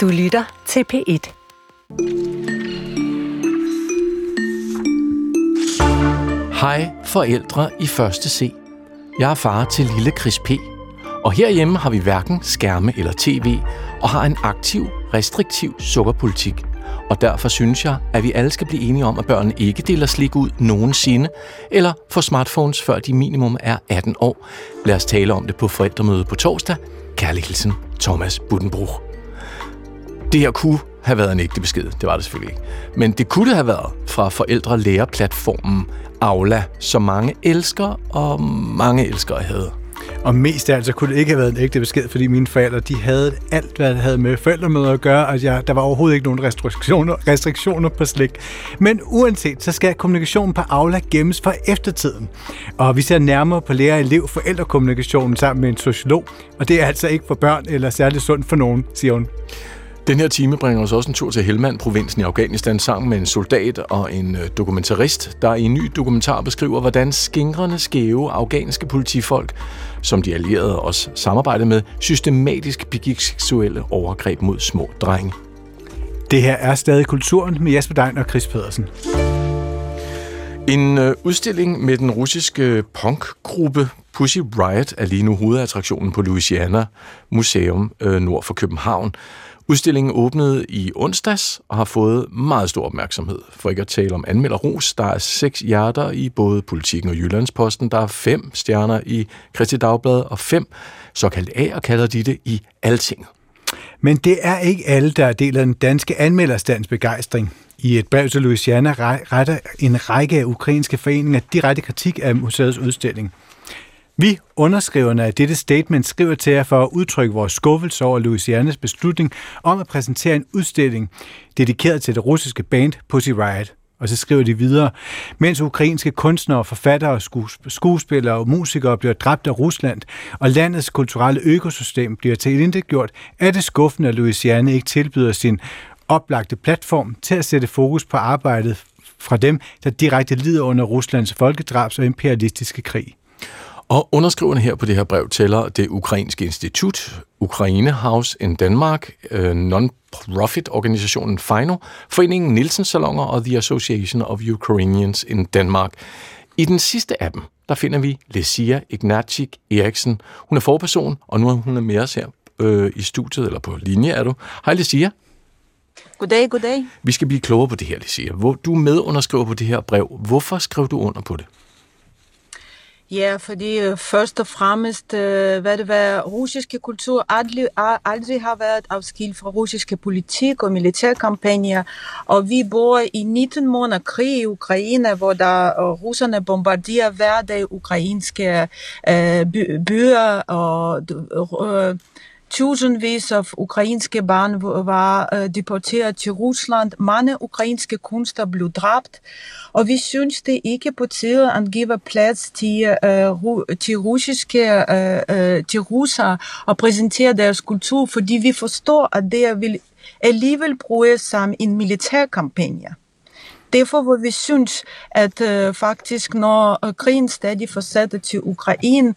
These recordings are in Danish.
Du lytter til P1. Hej forældre i første C. Jeg er far til lille Chris P. Og herhjemme har vi hverken skærme eller tv, og har en aktiv, restriktiv sukkerpolitik. Og derfor synes jeg, at vi alle skal blive enige om, at børn ikke deler slik ud nogensinde, eller får smartphones, før de minimum er 18 år. Lad os tale om det på forældremødet på torsdag. Kærlig hilsen, Thomas Buddenbruch. Det her kunne have været en ægte besked. Det var det selvfølgelig ikke. Men det kunne det have været fra forældre-lærer-platformen Aula, som mange elsker, og mange elsker havde. Og mest af alt, så kunne det ikke have været en ægte besked, fordi mine forældre, de havde alt, hvad det havde med forældremøder at gøre, og jeg, der var overhovedet ikke nogen restriktioner, restriktioner på slik. Men uanset, så skal kommunikationen på Aula gemmes for eftertiden. Og vi ser nærmere på lærer-elev-forældrekommunikationen sammen med en sociolog, og det er altså ikke for børn eller særligt sundt for nogen, siger hun. Den her time bringer os også en tur til Helmand-provinsen i Afghanistan sammen med en soldat og en øh, dokumentarist, der i en ny dokumentar beskriver, hvordan skingrende skæve afghanske politifolk, som de allierede også samarbejdede med, systematisk begik seksuelle overgreb mod små drenge. Det her er stadig kulturen med Jesper Dein og Chris Pedersen. En øh, udstilling med den russiske punkgruppe Pussy Riot er lige nu hovedattraktionen på Louisiana Museum øh, nord for København. Udstillingen åbnede i onsdags og har fået meget stor opmærksomhed. For ikke at tale om anmelder Ros, der er seks hjerter i både Politiken og Jyllandsposten. Der er fem stjerner i Kristi Dagblad og fem såkaldt A, og kalder de det i Altinget. Men det er ikke alle, der deler den danske anmelderstands begejstring. I et brev til Louisiana retter en række af ukrainske foreninger direkte kritik af museets udstilling. Vi, underskriverne af dette statement, skriver til jer for at udtrykke vores skuffelse over Louisianas beslutning om at præsentere en udstilling dedikeret til det russiske band Pussy Riot. Og så skriver de videre, mens ukrainske kunstnere, forfattere, skuespillere og musikere bliver dræbt af Rusland, og landets kulturelle økosystem bliver til gjort, er det skuffende, at Louisiana ikke tilbyder sin oplagte platform til at sætte fokus på arbejdet fra dem, der direkte lider under Ruslands folkedrabs- og imperialistiske krig. Og underskriverne her på det her brev tæller det ukrainske institut, Ukraine House in Danmark, øh, non-profit organisationen FINO, Foreningen Nielsen Salonger og The Association of Ukrainians in Denmark. I den sidste af dem, der finder vi Lesia Ignatchik Eriksen. Hun er forperson, og nu er hun med os her øh, i studiet, eller på linje er du. Hej Lesia. Goddag, goddag. Vi skal blive klogere på det her, Lesia. Hvor du medunderskriver på det her brev. Hvorfor skrev du under på det? Ja, fordi øh, først og fremmest, øh, hvad det var, russiske kultur aldrig, aldrig har været afskilt fra russiske politik og militærkampagner, og vi bor i 19 måneder krig i Ukraine, hvor der øh, russerne bombarderer hver dag ukrainske øh, byer og øh, Tusindvis af ukrainske børn var uh, deporteret til Rusland. Mange ukrainske kunster blev dræbt. Og vi synes, det ikke på tide at give plads til, uh, til russiske, uh, uh, til russer og præsentere deres kultur, fordi vi forstår, at det vil alligevel bruge som en militærkampagne. Derfor hvor vi synes, at uh, faktisk når krigen stadig fortsætter til Ukraine,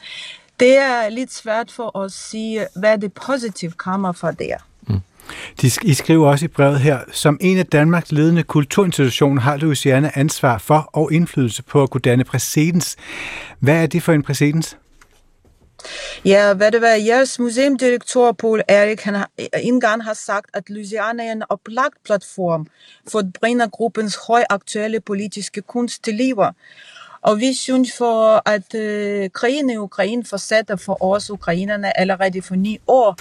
det er lidt svært for os at sige, hvad det positive kommer fra der. Mm. De, I skriver også i brevet her, som en af Danmarks ledende kulturinstitutioner har Louisiana ansvar for og indflydelse på at kunne danne præcedens. Hvad er det for en præcedens? Ja, hvad det var, jeres museumdirektør Paul Erik, han har, en gang har sagt, at Louisiana er en oplagt platform for at bringe gruppens højaktuelle politiske kunst til liv. Og vi synes for, at øh, krigen i Ukraine fortsætter for os ukrainerne allerede for ni år.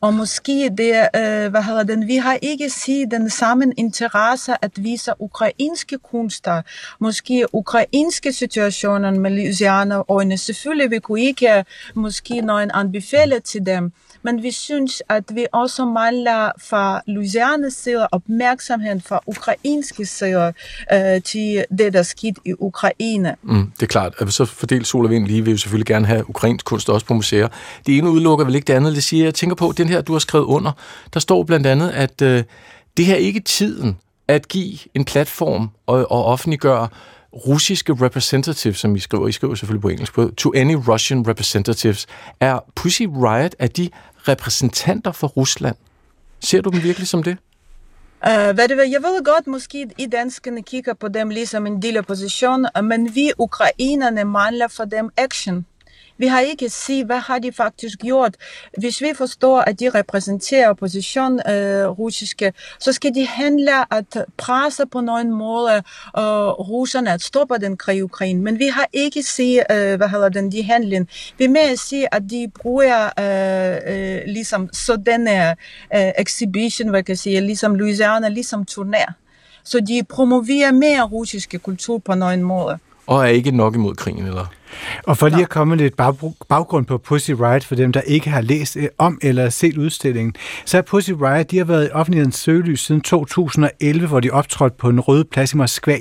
Og måske det, øh, hvad hedder den, vi har ikke set den samme interesse at vise ukrainske kunster, måske ukrainske situationer med Louisiana øjne. Selvfølgelig vi kunne ikke øh, måske en anbefale til dem, men vi synes, at vi også mangler fra Louisianas side opmærksomhed fra ukrainske side øh, til det, der skete i Ukraine. Mm, det er klart. At så fordelt sol og vind lige, vil jo selvfølgelig gerne have ukrainsk kunst også på museer. Det ene udelukker vel ikke det andet. Det siger, jeg tænker på, den her, du har skrevet under, der står blandt andet, at øh, det her ikke tiden at give en platform og, og offentliggøre russiske representatives, som I skriver, I skriver selvfølgelig på engelsk, på, to any Russian representatives, er Pussy Riot, er de repræsentanter for Rusland? Ser du dem virkelig som det? Eh, uh, hvad det hvad, jeg ved godt, måske i danskerne kigger på dem ligesom en del af position, men vi ukrainerne mangler for dem action. Vi har ikke set, hvad har de faktisk gjort. Hvis vi forstår, at de repræsenterer opposition øh, russiske, så skal de handle at presse på nogen måde øh, russerne at stoppe den krig i Ukraine. Men vi har ikke set, øh, hvad hedder den, de handling. Vi med at at de bruger øh, øh, ligesom sådan øh, exhibition, hvad kan jeg sige, ligesom Louisiana, ligesom turnér. Så de promoverer mere russiske kultur på nogen måde. Og er ikke nok imod krigen, eller? Og for lige at komme lidt baggrund på Pussy Riot, for dem, der ikke har læst øh, om eller set udstillingen, så er Pussy Riot, de har været i offentlighedens søgelys siden 2011, hvor de optrådte på en røde plads i Moskva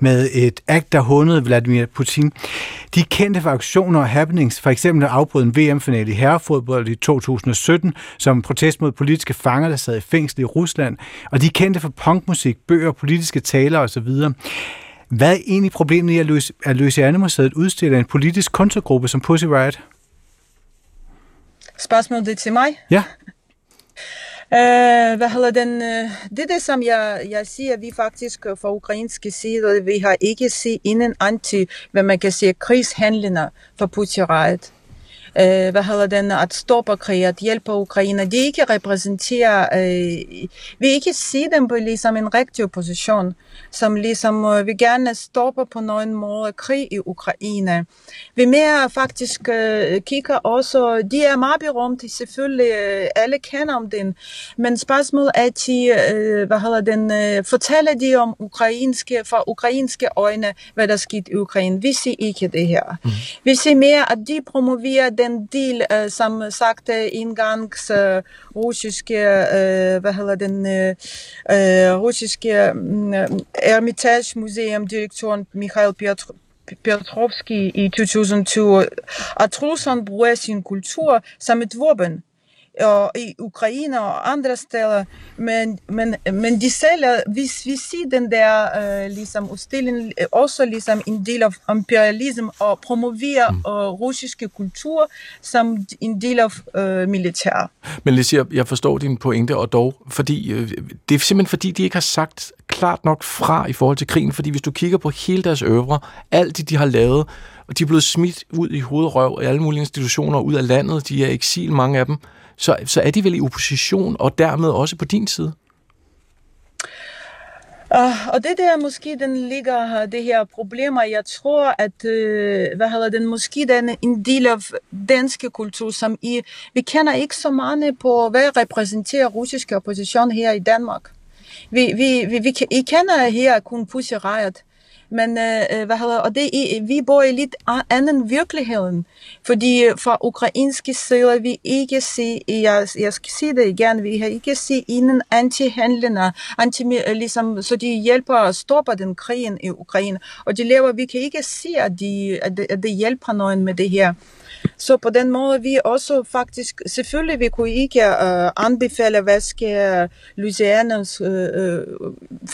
med et akt, der hundede Vladimir Putin. De er kendte for aktioner og happenings, for eksempel at afbryde en VM-finale i herrefodbold i 2017, som protest mod politiske fanger, der sad i fængsel i Rusland, og de er kendte for punkmusik, bøger, politiske taler osv. Hvad er egentlig problemet i, at Louisiana-museet udstiller en politisk kontragruppe som Pussy Riot? Spørgsmålet det til mig? Ja. Uh, hvad hedder den? Uh, det er det, som jeg, jeg siger, vi faktisk fra ukrainske side, vi har ikke set inden anti, hvad man kan sige, krigshandlinger for Riot øh, hvad hedder den, at stoppe krig, at hjælpe Ukraine. De ikke repræsenterer, øh, vi ikke se dem på ligesom en rigtig opposition, som ligesom øh, vi gerne stoppe på nogen måde krig i Ukraine. Vi mere faktisk øh, kigger også, de er meget berømte, selvfølgelig, øh, alle kender om den, men spørgsmålet er, at de, øh, hvad hedder den, øh, fortæller de om ukrainske, fra ukrainske øjne, hvad der skete i Ukraine. Vi ser ikke det her. Mm. Vi ser mere, at de promoverer den del, uh, som sagt, indgangs uh, russiske, uh, hvad hedder den, uh, russiske um, Hermitage Museum direktøren Mikhail Piotr Petrovski i 2020, at Rusland bruger sin kultur som et våben og i Ukraine og andre steder, men, men, men de sælger, hvis vi ser den der uh, ligesom udstilling, også ligesom en del af imperialism og promoverer mm. uh, russiske kultur som en del af uh, militær. Men Lise, jeg, jeg forstår din pointe, og dog, fordi uh, det er simpelthen fordi, de ikke har sagt klart nok fra i forhold til krigen, fordi hvis du kigger på hele deres øvre, alt det, de har lavet, og de er blevet smidt ud i hovedrøv i alle mulige institutioner ud af landet, de er i eksil, mange af dem, så, så er de vel i opposition, og dermed også på din side? Uh, og det der måske den ligger det her problemer. Jeg tror, at uh, hvad hedder den, måske den en del af danske kultur, som I, vi kender ikke så mange på, hvad repræsenterer russiske opposition her i Danmark. Vi, vi, vi, vi, I kender her kun Pussy Riot. Men øh, øh, hvad hedder, og det vi bor i lidt anden virkeligheden, fordi øh, fra ukrainske sider, vi ikke se, jeg, jeg skal sige det igen, vi har ikke se inden anti-handlinger, anti, øh, ligesom, så de hjælper at stoppe den krigen i Ukraine, og de lever, vi kan ikke se, at, de, at, det, at det hjælper nogen med det her. Så på den måde, vi også faktisk, selvfølgelig vi kunne ikke uh, anbefale, hvad skal Louisianas uh, øh, øh,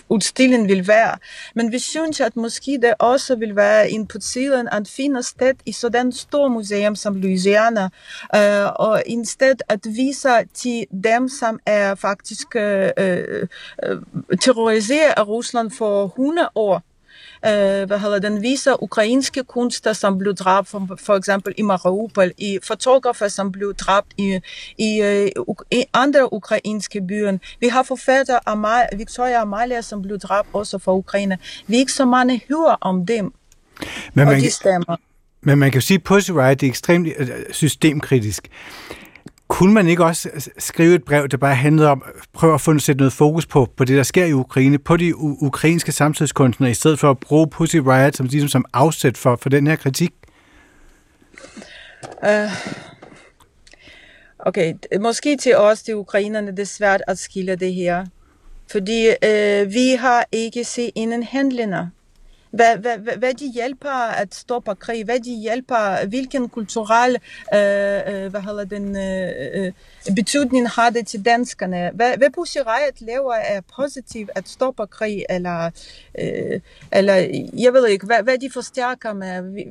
udstilling vil være. Men vi synes, at måske det også vil være en på tiden at finde sted i sådan stor museum som Louisiana, uh, og en sted at vise til dem, som er faktisk uh, uh, terroriseret af Rusland for 100 år, øh, hvad hedder den, viser ukrainske kunster, som blev dræbt, for, for eksempel i Mariupol, i fotografer, som blev dræbt i, i, i andre ukrainske byer. Vi har forfatter Amal, Victoria Amalia, som blev dræbt også for Ukraine. Vi ikke så mange hører om dem, men man, og de stemmer. Men man kan jo sige, at Pussy Riot er ekstremt øh, systemkritisk. Kunne man ikke også skrive et brev, der bare handlede om, prøve at få sætte noget fokus på, på det, der sker i Ukraine, på de ukrainske samtidskunstnere, i stedet for at bruge Pussy Riot som, ligesom, som afsæt for, for den her kritik? Uh, okay, måske til os, de ukrainerne, det er svært at skille det her. Fordi uh, vi har ikke set inden handlinger hvad, hvad, hvad de hjælper at stoppe krig, hvad de hjælper, hvilken kulturel øh, øh, hvad hedder den, øh, øh, betydning har det til danskerne. Hvad, hvad Pussy Riot laver er positivt at stoppe krig, eller, øh, eller jeg ved ikke, hvad, hvad de forstærker med. Vi,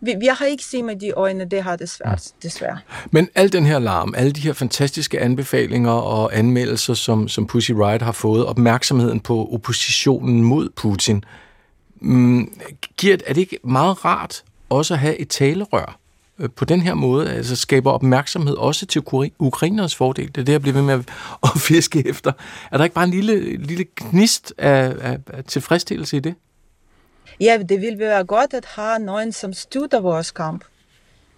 vi, vi har ikke set med de øjne, det har det svært, desværre. Men al den her larm, alle de her fantastiske anbefalinger og anmeldelser, som, som Pussy Riot har fået, opmærksomheden på oppositionen mod Putin, Mm, Gert, er det ikke meget rart også at have et talerør øh, på den her måde, altså skaber opmærksomhed også til ukrainernes fordel. Det er det, jeg bliver ved med at fiske efter. Er der ikke bare en lille, lille gnist af, af, af tilfredsstillelse i det? Ja, det vil være godt at have nogen, som støtter vores kamp.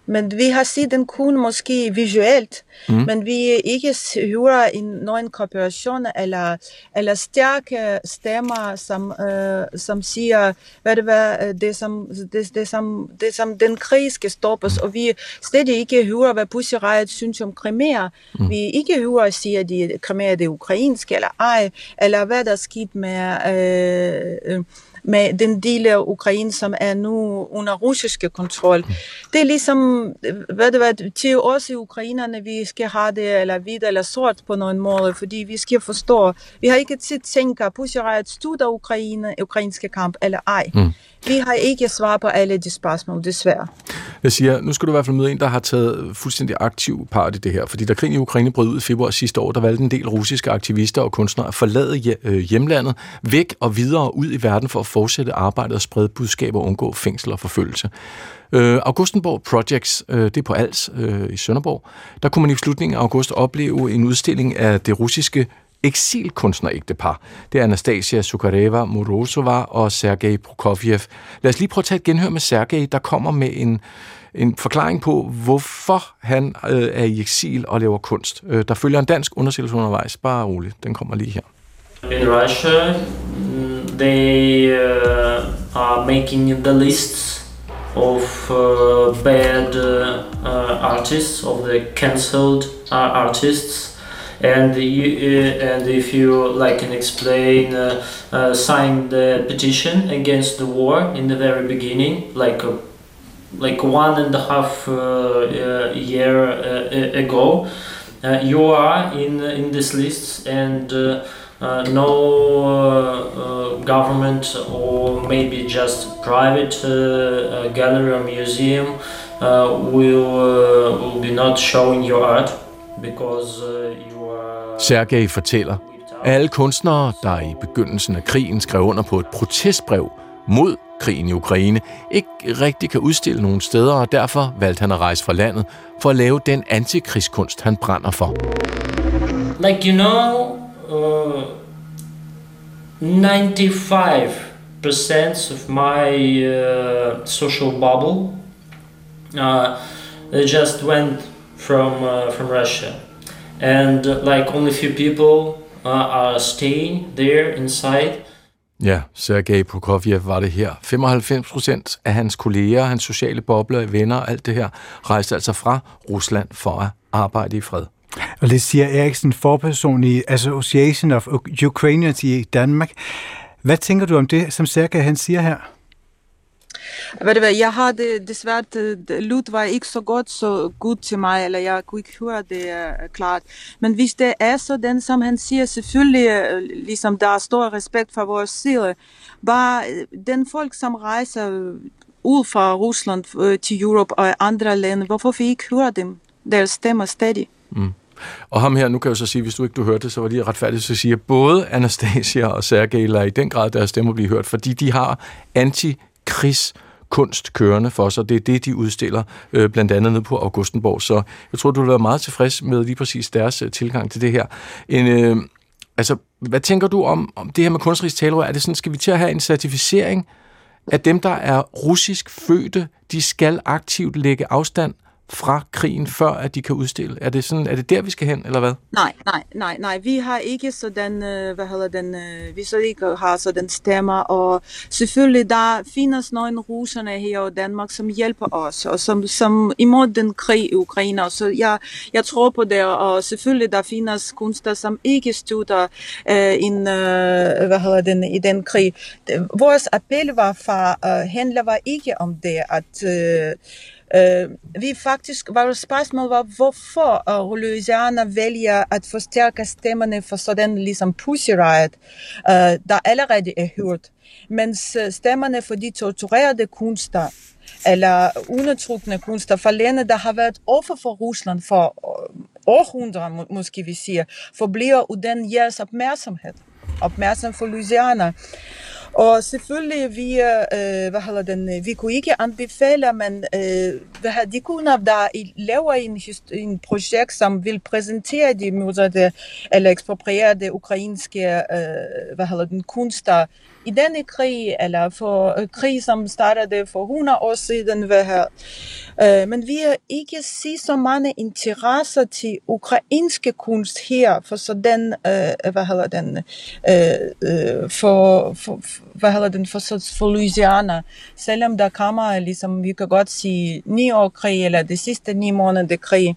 Men vi har set den kun måske visuelt, mm. men vi ikke hører en, nogen kooperation eller, eller stærke stemmer, som, øh, som siger, hvad det var, det som, det, det, som, det som den krig skal stoppes, og vi slet ikke hører, hvad Pussy Riot synes om Crimea. Mm. Vi ikke hører at sige, at de, Crimea er det ukrainske eller ej, eller hvad der er sket med... Øh, øh, med den del af Ukraine, som er nu under russiske kontrol. Det er ligesom, hvad det var, til os i ukrainerne, vi skal have det, eller hvidt eller sort på nogen måde, fordi vi skal forstå, vi har ikke tit tænkt, at Pussy Riot støtter Ukraine, ukrainske kamp, eller ej. Mm. Vi har ikke svar på alle de spørgsmål, desværre. Jeg siger, nu skal du i hvert fald møde en, der har taget fuldstændig aktiv part i det her, fordi da krigen i Ukraine brød ud i februar sidste år, der valgte en del russiske aktivister og kunstnere at forlade øh, hjemlandet væk og videre ud i verden for at fortsætte arbejdet og sprede budskaber og undgå fængsel og forfølgelse. Øh, Augustenborg Projects, øh, det er på Als øh, i Sønderborg, der kunne man i slutningen af august opleve en udstilling af det russiske eksilkunstnerægtepar. Det er Anastasia Sukareva Morozova og Sergej Prokofiev. Lad os lige prøve at tage et genhør med Sergej, der kommer med en, en forklaring på, hvorfor han øh, er i eksil og laver kunst. Øh, der følger en dansk undersøgelse undervejs. Bare roligt, den kommer lige her. In Russia, they uh, are making the lists of uh, bad uh, artists, of the cancelled uh, artists. And you, uh, and if you like can explain uh, uh, sign the petition against the war in the very beginning like like one and a half year ago you are in in this list and uh, no uh, government or maybe just private uh, gallery or museum will, will be not showing your art because Sergej fortæller, at alle kunstnere, der i begyndelsen af krigen skrev under på et protestbrev mod krigen i Ukraine, ikke rigtig kan udstille nogen steder, og derfor valgte han at rejse fra landet for at lave den antikrigskunst, han brænder for. Like you know, uh, 95% of my uh, social bubble uh, just went from uh, from Russia. and uh, like only few people uh, are staying there inside. Ja, Sergej Prokofiev var det her. 95 procent af hans kolleger, hans sociale bobler, venner og alt det her, rejste altså fra Rusland for at arbejde i fred. Og det siger Eriksen, forperson i Association of Ukrainians i Danmark. Hvad tænker du om det, som Sergej han siger her? Ved du hvad, jeg har det desværre, lyd var ikke så godt så godt til mig, eller jeg kunne ikke høre det uh, klart. Men hvis det er sådan, som han siger, selvfølgelig, uh, ligesom der er stor respekt for vores side, bare øh, den folk, som rejser ud fra Rusland uh, til Europa og andre lande, hvorfor vi ikke hører dem, deres stemmer stadig? Mm. Og ham her, nu kan jeg jo så sige, hvis du ikke du hørte det, så var det retfærdigt at sige, både Anastasia og Sergej lader i den grad deres stemmer blive hørt, fordi de har anti-krigs kunst kørende for sig. Det er det, de udstiller, øh, blandt andet nede på Augustenborg. Så jeg tror, du vil være meget tilfreds med lige præcis deres øh, tilgang til det her. En, øh, altså, hvad tænker du om, om det her med kunstnerisk talerør? Er det sådan, skal vi til at have en certificering af dem, der er russisk fødte, de skal aktivt lægge afstand fra krigen, før at de kan udstille? Er det, sådan, er det der, vi skal hen, eller hvad? Nej, nej, nej, nej. Vi har ikke sådan, øh, hvad hedder den, øh, vi så ikke har sådan stemmer, og selvfølgelig der findes nogle russerne her i Danmark, som hjælper os, og som, som imod den krig i Ukraine, så jeg, jeg tror på det, og selvfølgelig der findes kunster, som ikke støtter øh, en, øh, hvad hedder den, i den krig. Vores appel var fra, øh, handler var ikke om det, at øh, Uh, vi faktisk, vores spørgsmål var, hvorfor uh, Louisiana vælger at forstærke stemmerne for sådan ligesom Pussy Riot, uh, der allerede er hørt, mens stemmerne for de torturerede kunster, eller undertrukne kunster fra lande, der har været offer for Rusland for århundreder, må, måske vi siger, forbliver uden jeres opmærksomhed. Opmærksomhed for Louisiana. Og selvfølgelig, vi, øh, hvad hedder den, øh, vi kunne ikke anbefale, men øh, hvad, de kunne der laver en, en projekt, som vil præsentere de modsatte eller eksproprierede ukrainske øh, hvad hedder den, kunster i denne krig, eller for øh, krig, som startede for 100 år siden. ved her. Øh, men vi har ikke set så mange interesser til ukrainske kunst her, for sådan, den, øh, hvad hedder den, uh, for, for, hvad hedder den, for, for Louisiana. Selvom der kommer, ligesom vi kan godt sige, ni år krig, eller de sidste ni måneder krig,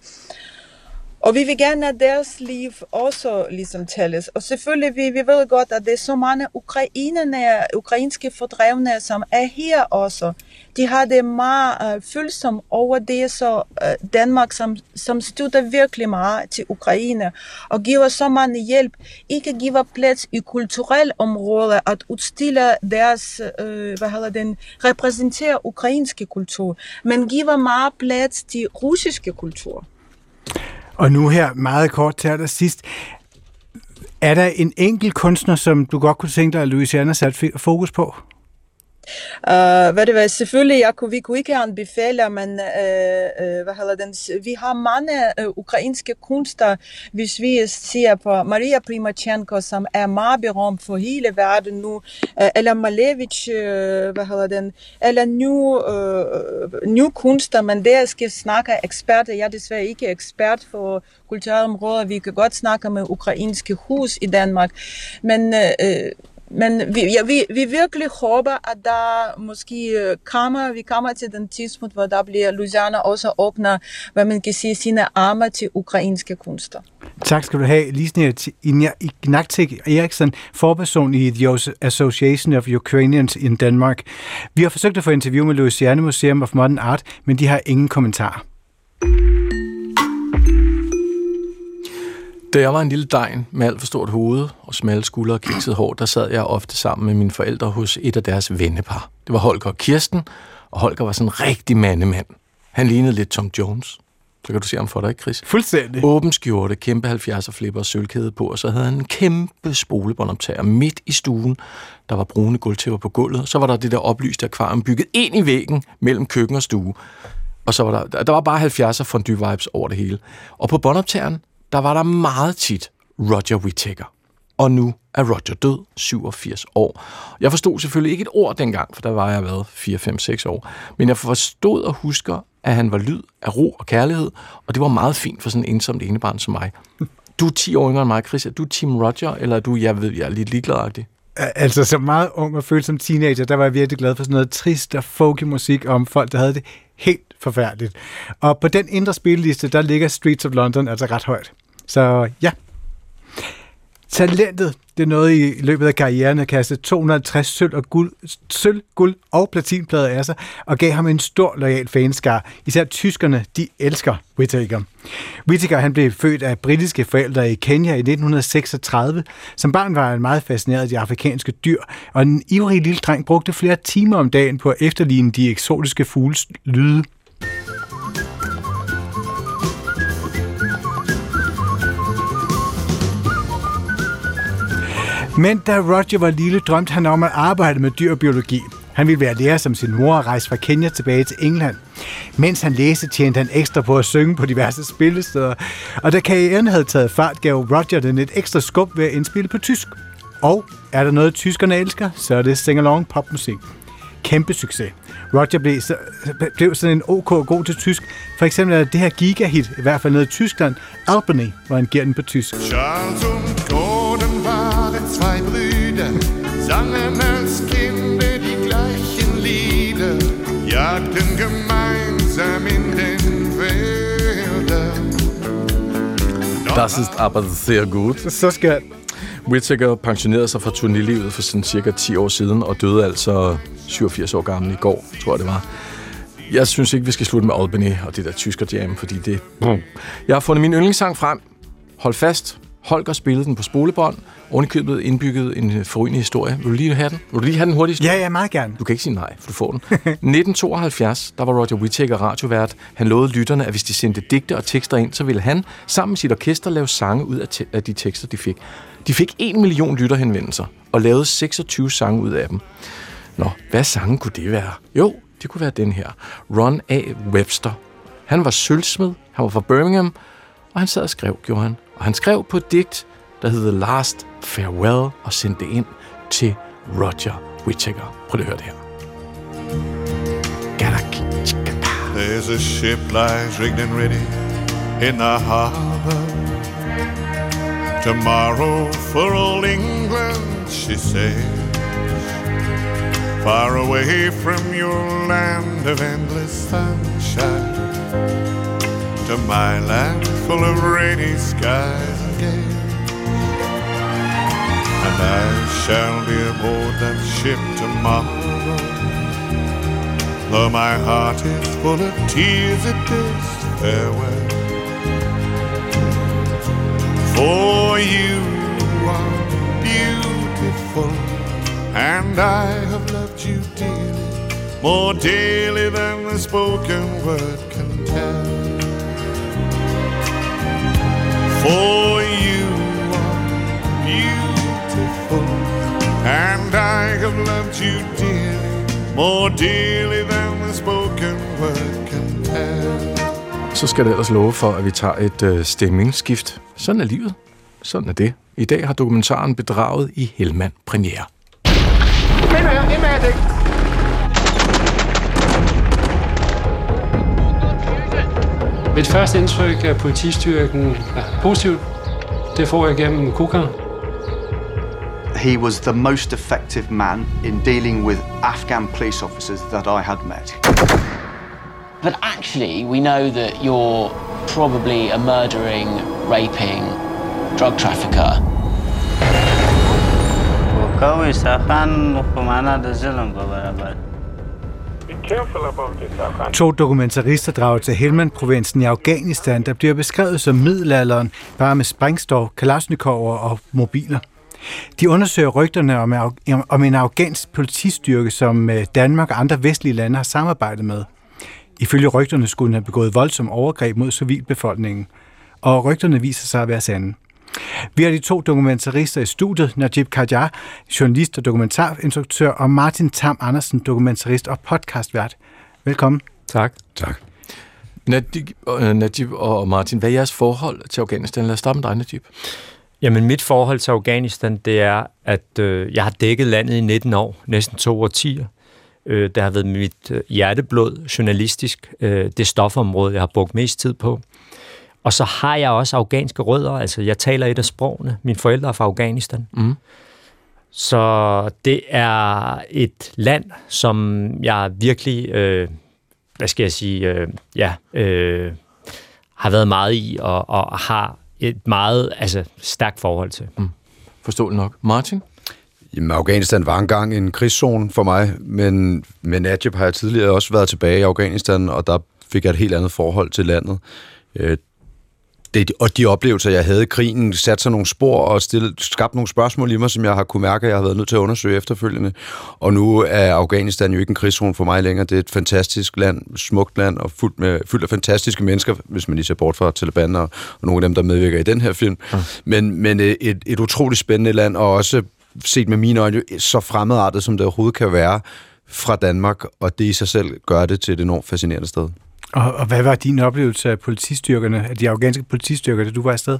og vi vil gerne, at deres liv også ligesom tælles. Og selvfølgelig, vi, vi ved godt, at det er så mange ukrainerne, ukrainske fordrevne, som er her også. De har det meget uh, følsomt over det, så uh, Danmark, som, som støtter virkelig meget til Ukraine, og giver så meget hjælp, ikke giver plads i kulturelle områder, at udstille deres, uh, hvad hedder den, repræsentere ukrainske kultur, men giver meget plads til russiske kultur. Og nu her, meget kort til sidst er der en enkelt kunstner, som du godt kunne tænke dig, at Louisiana sat fokus på? Uh, hvad det var, selvfølgelig, jeg kunne, vi kunne ikke anbefale, men uh, uh, hvad hedder den, vi har mange uh, ukrainske kunster, hvis vi ser på Maria Primachenko, som er meget berømt for hele verden nu, uh, eller Malevich, uh, hvad hedder den, eller nu, uh, nu kunster, men der skal snakke eksperter, jeg er desværre ikke ekspert for kulturområdet. vi kan godt snakke med ukrainske hus i Danmark, men uh, men vi, ja, vi, vi virkelig håber, at der måske øh, kommer, vi kommer til den tidspunkt, hvor der bliver Louisiana også åbner, hvad man kan sige, sine arme til ukrainske kunster. Tak skal du have, Lisne Ignaktik Eriksen, forperson i The Association of Ukrainians in Denmark. Vi har forsøgt at få interview med Louisiana Museum of Modern Art, men de har ingen kommentar. Da jeg var en lille degn med alt for stort hoved og smalle skuldre og kikset hår, der sad jeg ofte sammen med mine forældre hos et af deres vennepar. Det var Holger og Kirsten, og Holger var sådan en rigtig mandemand. Han lignede lidt Tom Jones. Så kan du se ham for dig, ikke, Chris? Fuldstændig. Åben skjorte, kæmpe 70'er flipper og sølvkæde på, og så havde han en kæmpe spolebåndoptager midt i stuen. Der var brune gulvtæpper på gulvet, og så var der det der oplyste akvarium bygget ind i væggen mellem køkken og stue. Og så var der, der var bare 70'er fondue vibes over det hele. Og på båndoptageren, der var der meget tit Roger Whittaker. Og nu er Roger død, 87 år. Jeg forstod selvfølgelig ikke et ord dengang, for der var jeg været 4, 5, 6 år. Men jeg forstod og husker, at han var lyd af ro og kærlighed, og det var meget fint for sådan en ensomt enebarn som mig. Du er 10 år yngre end mig, Chris. Er du Team Roger, eller er du, jeg ved, jeg er lidt ligeglad Altså, så meget ung og følt som teenager, der var jeg virkelig glad for sådan noget trist og folky musik om folk, der havde det helt forfærdeligt. Og på den indre spilleliste, der ligger Streets of London altså ret højt. Så ja. Talentet, det er noget i løbet af karrieren at kaste 250 sølv, og guld, sølv, guld og platinplader af sig, og gav ham en stor lojal fanskar. Især tyskerne, de elsker Whittaker. Whittaker han blev født af britiske forældre i Kenya i 1936. Som barn var han meget fascineret af de afrikanske dyr, og en ivrig lille dreng brugte flere timer om dagen på at efterligne de eksotiske fugles lyde. Men da Roger var lille, drømte han om at arbejde med dyrbiologi. Han ville være lærer som sin mor og rejse fra Kenya tilbage til England. Mens han læste, tjente han ekstra på at synge på diverse spillesteder. Og da karrieren havde taget fart, gav Roger den et ekstra skub ved at indspille på tysk. Og er der noget, tyskerne elsker, så er det sing-along popmusik. kæmpe succes. Roger blev, så, blev sådan en OK god til tysk. For eksempel er det her gigahit, i hvert fald nede i Tyskland, Albany, hvor han giver den på tysk. Charles und Gordon waren zwei Brüder, sangen als Kinder die gleichen Lieder, jagten gemeinsam in den Wäldern. Das ist aber sehr gut. Så skal Whittaker pensionerede sig fra turnélivet for sådan cirka 10 år siden, og døde altså 87 år gammel i går, tror jeg det var. Jeg synes ikke, vi skal slutte med Albany og det der tysker jam, fordi det... Jeg har fundet min yndlingssang frem. Hold fast. Holger spillede den på spolebånd. Ovenikøbet indbygget en forrygende historie. Vil du lige have den? Vil du lige have den hurtigt? Ja, ja, meget gerne. Du kan ikke sige nej, for du får den. 1972, der var Roger Whittaker radiovært. Han lovede lytterne, at hvis de sendte digte og tekster ind, så ville han sammen med sit orkester lave sange ud af, te- af de tekster, de fik. De fik 1 million lytterhenvendelser og lavede 26 sange ud af dem. Nå, hvad sange kunne det være? Jo, det kunne være den her. Ron A. Webster. Han var sølvsmed, han var fra Birmingham, og han sad og skrev, gjorde han. Og han skrev på et digt, der hed The Last Farewell, og sendte det ind til Roger Whittaker. Prøv lige at høre det her. There's a ship lies rigged and ready in the harbor. Tomorrow for old England she sails. Far away from your land of endless sunshine. To my land full of rainy skies and gales. And I shall be aboard that ship tomorrow. Though my heart is full of tears at this farewell. For you are beautiful, and I have loved you dearly, more dearly than the spoken word can tell. For you are beautiful, and I have loved you dearly, more dearly than the spoken word can tell. Så skal det ellers love for, at vi tager et øh, stemningsskift. Sådan er livet. Sådan er det. I dag har dokumentaren Bedraget i Helmand premiere. Mit første indtryk af politistyrken er positivt. Det får jeg gennem KUKA. He was the most effective man in dealing with Afghan police officers that I had met. But actually, we know that you're probably a murdering, raping drug trafficker. کوي ساخان خو معنا د ظلم په برابر To dokumentarister drager til Helmand-provinsen i Afghanistan, der bliver beskrevet som middelalderen, bare med sprængstof, kalashnikover og mobiler. De undersøger rygterne om, om en afghansk politistyrke, som øh, Danmark og andre vestlige lande har samarbejdet med. Ifølge rygterne skulle den have begået voldsom overgreb mod civilbefolkningen, og rygterne viser sig at være sande. Vi har de to dokumentarister i studiet, Najib Kajar, journalist og dokumentarinstruktør, og Martin Tam Andersen, dokumentarist og podcastvært. Velkommen. Tak. Tak. Najib, øh, Najib og Martin, hvad er jeres forhold til Afghanistan? Lad os starte med dig, Najib. Jamen, mit forhold til Afghanistan, det er, at øh, jeg har dækket landet i 19 år, næsten to årtier. Øh, det har været mit øh, hjerteblod journalistisk, øh, det stofområde, jeg har brugt mest tid på. Og så har jeg også afghanske rødder, altså jeg taler et af sprogene. Mine forældre er fra Afghanistan. Mm. Så det er et land, som jeg virkelig, øh, hvad skal jeg sige, øh, ja, øh, har været meget i og, og har et meget altså, stærkt forhold til. Mm. Forståeligt nok. Martin? Jamen, Afghanistan var engang en krigszone for mig, men med Najib har jeg tidligere også været tilbage i Afghanistan, og der fik jeg et helt andet forhold til landet. Øh, det, og de oplevelser, jeg havde i krigen, satte sig nogle spor og stillet, skabt nogle spørgsmål i mig, som jeg har kunne mærke, at jeg har været nødt til at undersøge efterfølgende. Og nu er Afghanistan jo ikke en krigszone for mig længere. Det er et fantastisk land, smukt land og fuldt, med, fyldt af fantastiske mennesker, hvis man lige ser bort fra Taliban og, og nogle af dem, der medvirker i den her film. Ja. Men, men et, et utroligt spændende land, og også set med mine øjne, så fremmedartet, som det overhovedet kan være fra Danmark, og det i sig selv gør det til et enormt fascinerende sted. Og, og hvad var din oplevelse af politistyrkerne, af de afghanske politistyrker, da du var afsted?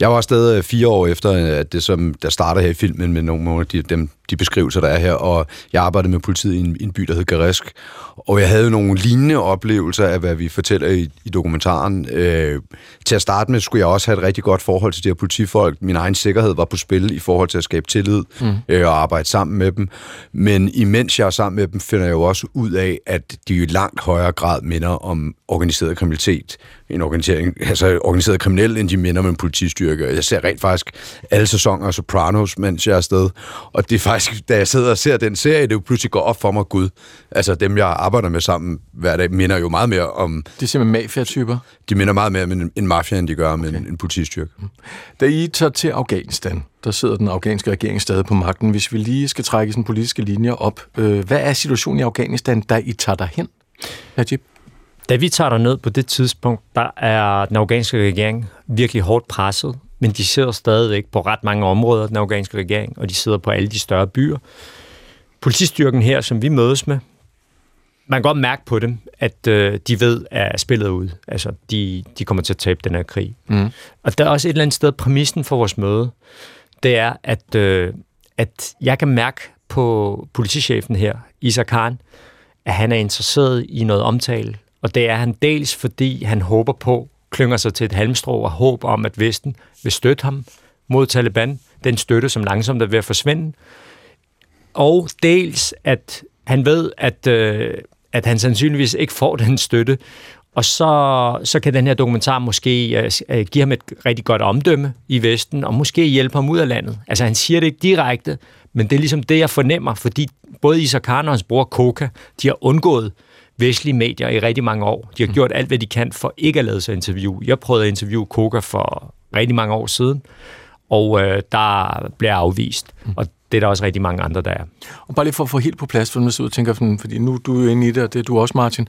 Jeg var afsted fire år efter, at det som der starter her i filmen med nogle af de, dem, de beskrivelser, der er her, og jeg arbejdede med politiet i en, en by, der hed Garesk, og jeg havde nogle lignende oplevelser af, hvad vi fortæller i, i dokumentaren. Øh, til at starte med skulle jeg også have et rigtig godt forhold til de her politifolk. Min egen sikkerhed var på spil i forhold til at skabe tillid mm. øh, og arbejde sammen med dem. Men imens jeg er sammen med dem, finder jeg jo også ud af, at de i langt højere grad minder om organiseret kriminalitet, en organisering, altså organiseret kriminel, end de minder om en politistyrke. Jeg ser rent faktisk alle sæsoner af Sopranos, mens jeg er afsted. Og det er faktisk, da jeg sidder og ser den serie, det jo pludselig går op for mig, Gud. Altså dem, jeg arbejder med sammen hver dag, minder jo meget mere om... Det er simpelthen mafia-typer? De minder meget mere om en, en mafia, end de gør om okay. en, en politistyrke. Da I tager til Afghanistan, der sidder den afghanske regering stadig på magten. Hvis vi lige skal trække sådan politiske linjer op, øh, hvad er situationen i Afghanistan, da I tager derhen? Najib? Da vi tager ned på det tidspunkt, der er den afghanske regering virkelig hårdt presset, men de sidder stadigvæk på ret mange områder, den afghanske regering, og de sidder på alle de større byer. Politistyrken her, som vi mødes med, man kan godt mærke på dem, at øh, de ved, at spillet er ude. Altså, de, de kommer til at tabe den her krig. Mm. Og der er også et eller andet sted, præmissen for vores møde, det er, at, øh, at jeg kan mærke på politichefen her, Isa Khan, at han er interesseret i noget omtale. Og det er han dels, fordi han håber på, klynger sig til et halmstrå og håb om, at Vesten vil støtte ham mod Taliban. Den støtte, som langsomt er ved at forsvinde. Og dels, at han ved, at, øh, at han sandsynligvis ikke får den støtte, og så, så kan den her dokumentar måske øh, øh give ham et rigtig godt omdømme i Vesten, og måske hjælpe ham ud af landet. Altså han siger det ikke direkte, men det er ligesom det, jeg fornemmer, fordi både Isaac Khan og hans bror Koka, de har undgået vestlige medier i rigtig mange år. De har mm. gjort alt, hvad de kan for ikke at lade sig interviewe. Jeg prøvede at interviewe Koka for rigtig mange år siden, og øh, der blev afvist. Mm. Og det er der også rigtig mange andre, der er. Og bare lige for at få helt på plads, for man sidder og tænker, fordi nu du er jo inde i det, og det er du også, Martin.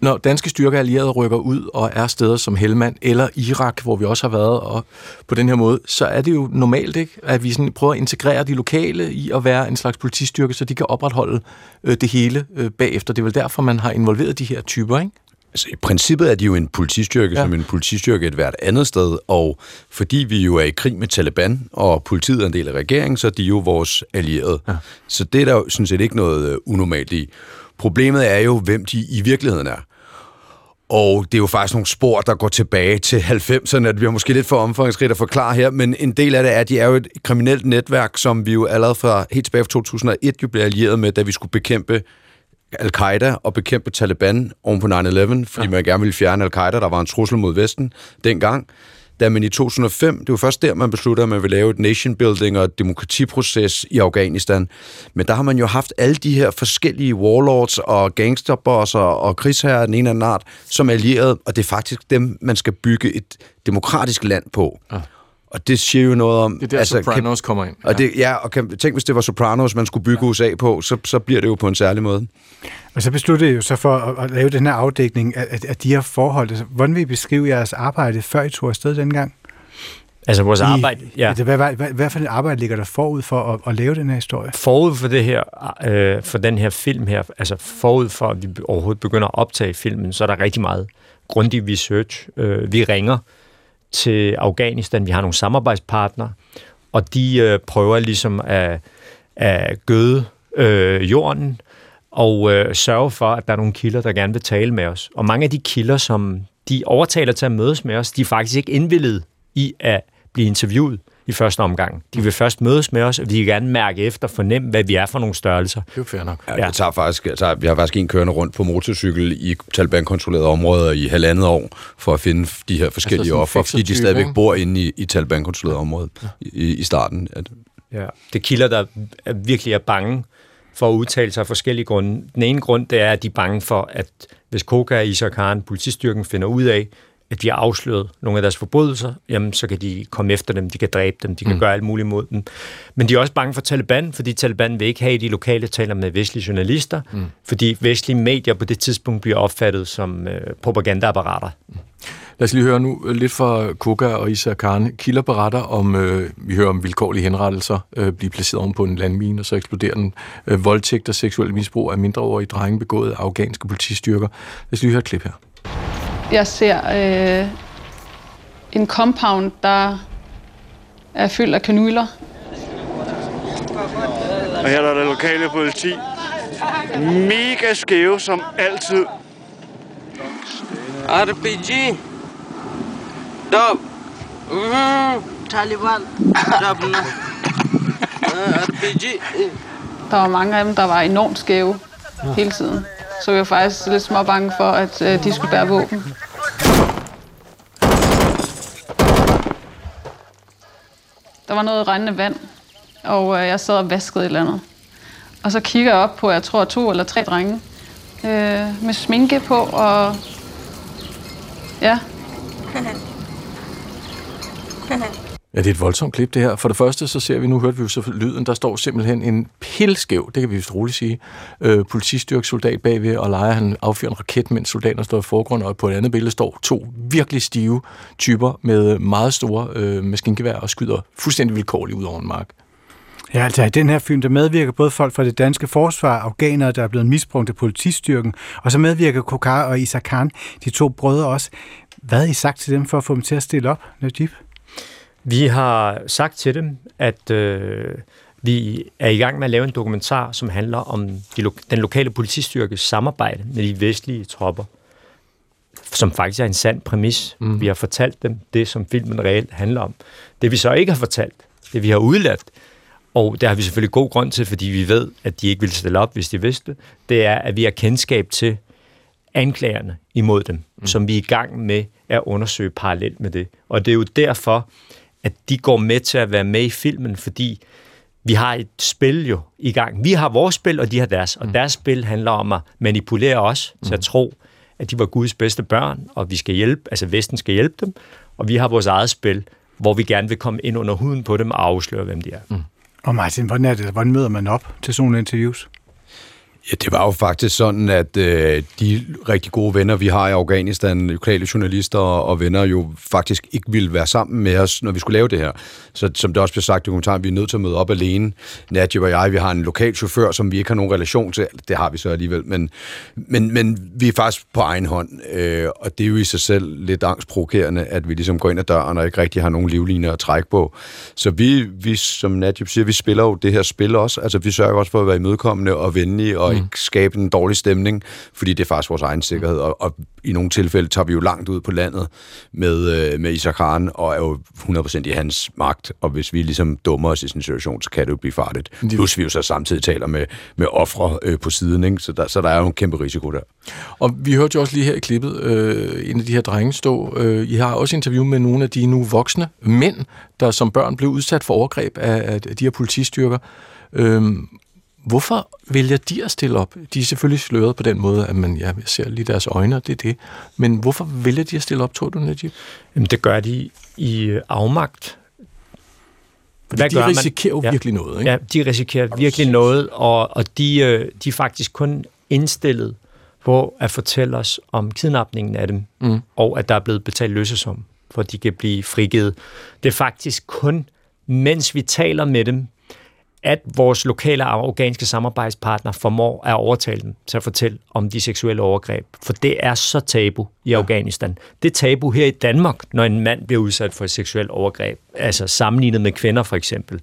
Når danske styrker allierede rykker ud og er steder som Helmand eller Irak, hvor vi også har været og på den her måde, så er det jo normalt, ikke, at vi sådan prøver at integrere de lokale i at være en slags politistyrke, så de kan opretholde øh, det hele øh, bagefter. Det er vel derfor, man har involveret de her typer, ikke? Altså, i princippet er de jo en politistyrke, ja. som en politistyrke et hvert andet sted, og fordi vi jo er i krig med Taliban, og politiet er en del af regeringen, så er de jo vores allierede. Ja. Så det er der jo sådan set ikke noget uh, unormalt i. Problemet er jo, hvem de i virkeligheden er. Og det er jo faktisk nogle spor, der går tilbage til 90'erne, at vi har måske lidt for omfangsrigt at forklare her, men en del af det er, at de er jo et kriminelt netværk, som vi jo allerede fra helt tilbage fra 2001 jo blev allieret med, da vi skulle bekæmpe al-Qaida og bekæmpe Taliban oven på 9-11, fordi ja. man gerne ville fjerne al-Qaida, der var en trussel mod Vesten dengang. Da man i 2005, det var først der, man besluttede, at man ville lave et nation building og et demokratiproces i Afghanistan. Men der har man jo haft alle de her forskellige warlords og gangsterbosser og krigsherrer af den ene eller anden art, som allierede, og det er faktisk dem, man skal bygge et demokratisk land på. Ah. Og det siger jo noget om... Det er der, altså, Sopranos kan, kommer ind. Ja. Og det, ja, og kan, tænk, hvis det var Sopranos, man skulle bygge ja. USA på, så, så bliver det jo på en særlig måde. Og så besluttede jeg jo så for at, at lave den her afdækning af, af de her forhold. Altså, hvordan vil I beskrive jeres arbejde, før I tog afsted dengang? Altså vores I, arbejde, ja. Altså, hvad, hvad, hvad, hvad for et arbejde ligger der forud for at, at lave den her historie? Forud for det her, øh, for den her film her, altså forud for at vi overhovedet begynder at optage filmen, så er der rigtig meget grundig research. Øh, vi ringer til Afghanistan. Vi har nogle samarbejdspartnere, og de øh, prøver ligesom at, at gøde øh, jorden og øh, sørge for, at der er nogle kilder, der gerne vil tale med os. Og mange af de kilder, som de overtaler til at mødes med os, de er faktisk ikke indvillet i at blive interviewet i første omgang. De vil først mødes med os, og de vil gerne mærke efter, fornemme, hvad vi er for nogle størrelser. Det er fair nok. Ja, ja. Det tager faktisk, altså, vi har faktisk en kørende rundt på motorcykel i Taliban-kontrollerede områder i halvandet år, for at finde de her forskellige altså offer, fordi de stadigvæk bor inde i, i Taliban-kontrollerede områder ja. i, i starten. Ja, det kilder, der virkelig er bange for at udtale sig af forskellige grunde. Den ene grund, det er, at de er bange for, at hvis Koka og Khan, politistyrken, finder ud af, at de har afsløret nogle af deres forbrydelser, jamen så kan de komme efter dem, de kan dræbe dem, de kan mm. gøre alt muligt mod dem. Men de er også bange for Taliban, fordi Taliban vil ikke have, at de lokale taler med vestlige journalister, mm. fordi vestlige medier på det tidspunkt bliver opfattet som øh, propagandaapparater. Mm. Lad os lige høre nu lidt fra Koga og Isa Khan. Kilder beretter om, øh, vi hører om vilkårlige henrettelser, øh, blive placeret oven på en landmine, og så eksploderer den. Øh, voldtægt og seksuel misbrug af mindreårige drenge begået af afghanske politistyrker. Lad os lige høre et klip her. Jeg ser øh, en compound, der er fyldt af kanyler. Og her er der det lokale politi. Mega skæve som altid. RPG. Dub. Mm, Taliban. Dub na. RPG. Der var mange af dem, der var enormt skæve hele tiden. Så jeg var faktisk lidt små bange for, at øh, de skulle bære våben. Der var noget regnende vand, og øh, jeg sad og vaskede et eller andet. Og så kigger jeg op på, jeg tror, to eller tre drenge øh, med sminke på, og ja, Ja, det er et voldsomt klip, det her. For det første, så ser vi, nu hørte vi jo så lyden, der står simpelthen en pilskæv, det kan vi vist roligt sige, øh, politistyrkesoldat bagved, og leger han affyrer en raket, mens soldaterne står i forgrund, og på et andet billede står to virkelig stive typer med meget store øh, maskingevær og skyder fuldstændig vilkårligt ud over en mark. Ja, altså i den her film, der medvirker både folk fra det danske forsvar, afghanere, der er blevet misbrugt af politistyrken, og så medvirker Kokar og Isa Khan, de to brødre også. Hvad har I sagt til dem for at få dem til at stille op, Najib? Vi har sagt til dem, at øh, vi er i gang med at lave en dokumentar, som handler om de lo- den lokale politistyrkes samarbejde med de vestlige tropper, som faktisk er en sand præmis. Mm. Vi har fortalt dem det, som filmen reelt handler om. Det vi så ikke har fortalt, det vi har udladt, og det har vi selvfølgelig god grund til, fordi vi ved, at de ikke ville stille op, hvis de vidste, det er, at vi har kendskab til anklagerne imod dem, mm. som vi er i gang med at undersøge parallelt med det. Og det er jo derfor, at de går med til at være med i filmen, fordi vi har et spil jo i gang. Vi har vores spil, og de har deres. Og deres spil handler om at manipulere os til at tro, at de var Guds bedste børn, og vi skal hjælpe, altså Vesten skal hjælpe dem. Og vi har vores eget spil, hvor vi gerne vil komme ind under huden på dem og afsløre, hvem de er. Mm. Og Martin, hvordan, er det, hvordan møder man op til sådan nogle interviews? Ja, det var jo faktisk sådan, at øh, de rigtig gode venner, vi har i Afghanistan, lokale journalister og venner, jo faktisk ikke ville være sammen med os, når vi skulle lave det her. Så som det også blev sagt i kommentaren, vi er nødt til at møde op alene. Najib og jeg, vi har en lokal chauffør, som vi ikke har nogen relation til. Det har vi så alligevel, men, men, men vi er faktisk på egen hånd. Øh, og det er jo i sig selv lidt angstprovokerende, at vi ligesom går ind ad døren og ikke rigtig har nogen livlinjer at trække på. Så vi, vi som Najib siger, vi spiller jo det her spil også. Altså vi sørger også for at være imødekommende og venlige og ikke skabe en dårlig stemning, fordi det er faktisk vores egen sikkerhed, og, og i nogle tilfælde tager vi jo langt ud på landet med, øh, med Isaac Khan, og er jo 100% i hans magt, og hvis vi ligesom dummer os i sådan en situation, så kan det jo blive farligt. Plus vi jo så samtidig taler med, med ofre øh, på siden, ikke? Så, der, så der er jo en kæmpe risiko der. Og vi hørte jo også lige her i klippet, øh, en af de her drenge stå, øh, I har også interview med nogle af de nu voksne mænd, der som børn blev udsat for overgreb af, af de her politistyrker. Øh, Hvorfor vælger de at stille op? De er selvfølgelig sløret på den måde, at man ja, ser lige deres øjne, og det er det. Men hvorfor vælger de at stille op, tror du, Najib? Jamen, det gør de i øh, afmagt. Fordi Hvad de gør risikerer man? jo virkelig ja. noget, ikke? Ja, de risikerer virkelig noget, og, og de, øh, de er faktisk kun indstillet på at fortælle os om kidnapningen af dem, mm. og at der er blevet betalt løsesum, for at de kan blive frigivet. Det er faktisk kun, mens vi taler med dem, at vores lokale afghanske samarbejdspartner formår at overtale dem til at fortælle om de seksuelle overgreb. For det er så tabu i ja. Afghanistan. Det er tabu her i Danmark, når en mand bliver udsat for et seksuelt overgreb. Altså sammenlignet med kvinder for eksempel.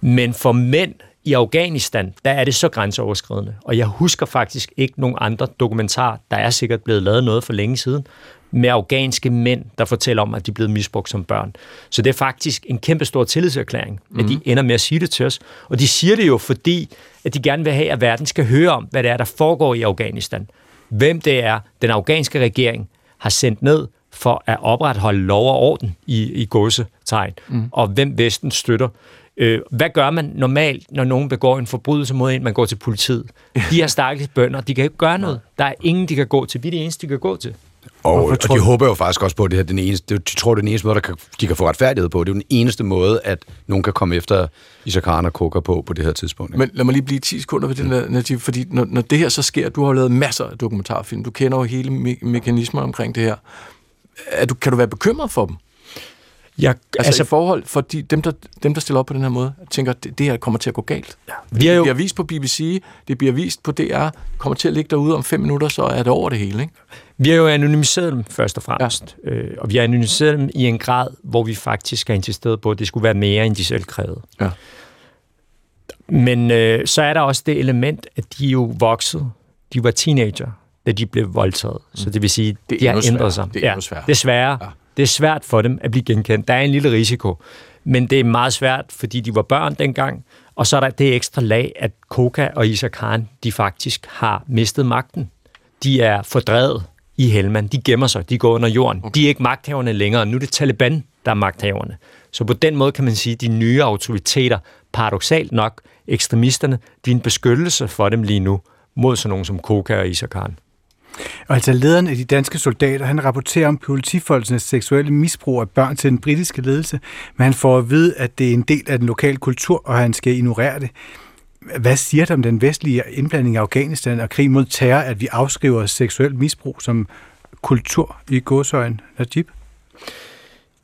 Men for mænd i Afghanistan, der er det så grænseoverskridende. Og jeg husker faktisk ikke nogen andre dokumentarer. Der er sikkert blevet lavet noget for længe siden, med afghanske mænd, der fortæller om, at de er blevet misbrugt som børn. Så det er faktisk en kæmpe stor tillidserklæring, at de mhm. ender med at sige det til os. Og de siger det jo, fordi at de gerne vil have, at verden skal høre om, hvad det er, der foregår i Afghanistan. Hvem det er, den afghanske regering har sendt ned for at opretholde lov og orden i, i godsetegn, mm. og hvem Vesten støtter. Øh, hvad gør man normalt, når nogen begår en forbrydelse mod en, man går til politiet? De har stakkels bønder, de kan ikke gøre noget. Der er ingen, de kan gå til. Vi er det eneste, de kan gå til. Og, og de håber jo faktisk også på, at det her den eneste, de tror, det er den eneste måde, der kan, de kan få retfærdighed på. Det er jo den eneste måde, at nogen kan komme efter Khan og Koka på på det her tidspunkt. Ikke? Men lad mig lige blive 10 sekunder ved den der, Najib, fordi når, når det her så sker, du har lavet masser af dokumentarfilm, du kender jo hele me- mekanismer omkring det her. Er du, kan du være bekymret for dem? Jeg, altså, altså i forhold for de, dem, der, dem, der stiller op på den her måde, tænker, det, det her kommer til at gå galt. Ja. Vi er jo... Det bliver vist på BBC, det bliver vist på DR, kommer til at ligge derude om fem minutter, så er det over det hele. Ikke? Vi har jo anonymiseret dem først og fremmest, ja. øh, og vi har anonymiseret dem i en grad, hvor vi faktisk har insisteret på, at det skulle være mere, end de selv krævede. Ja. Men øh, så er der også det element, at de er jo vokset. De var teenager, da de blev voldtaget. Mm. Så det vil sige, Det er de har ændret sværere. sig. Det er endnu sværere. Det er sværere. Ja. Det er svært for dem at blive genkendt. Der er en lille risiko. Men det er meget svært, fordi de var børn dengang. Og så er der det ekstra lag, at Koka og Isa Khan, de faktisk har mistet magten. De er fordrevet i Helmand. De gemmer sig. De går under jorden. Okay. De er ikke magthaverne længere. Nu er det Taliban, der er magthaverne. Så på den måde kan man sige, at de nye autoriteter, paradoxalt nok, ekstremisterne, de er en beskyttelse for dem lige nu mod sådan nogen som Koka og Isa Khan. Og altså lederen af de danske soldater, han rapporterer om politifolkenes seksuelle misbrug af børn til den britiske ledelse, men han får at vide, at det er en del af den lokale kultur, og han skal ignorere det. Hvad siger det om den vestlige indblanding i Afghanistan og krig mod terror, at vi afskriver seksuel misbrug som kultur i godsøjen, Najib?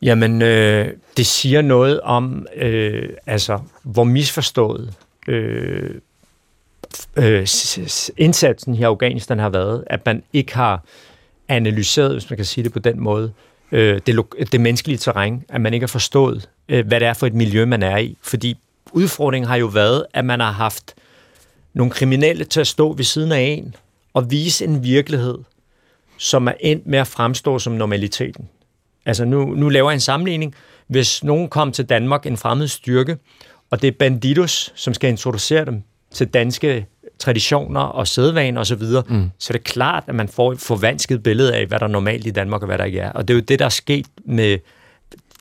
Jamen, øh, det siger noget om, øh, altså, hvor misforstået øh, øh, indsatsen i Afghanistan har været, at man ikke har analyseret, hvis man kan sige det på den måde, øh, det, det menneskelige terræn, at man ikke har forstået, øh, hvad det er for et miljø, man er i. Fordi udfordringen har jo været, at man har haft nogle kriminelle til at stå ved siden af en og vise en virkelighed, som er endt med at fremstå som normaliteten. Altså nu, nu laver jeg en sammenligning. Hvis nogen kom til Danmark, en fremmed styrke, og det er banditos, som skal introducere dem til danske traditioner og sædvaner osv., mm. så er det klart, at man får et forvansket billede af, hvad der er normalt i Danmark og hvad der ikke er. Og det er jo det, der er sket med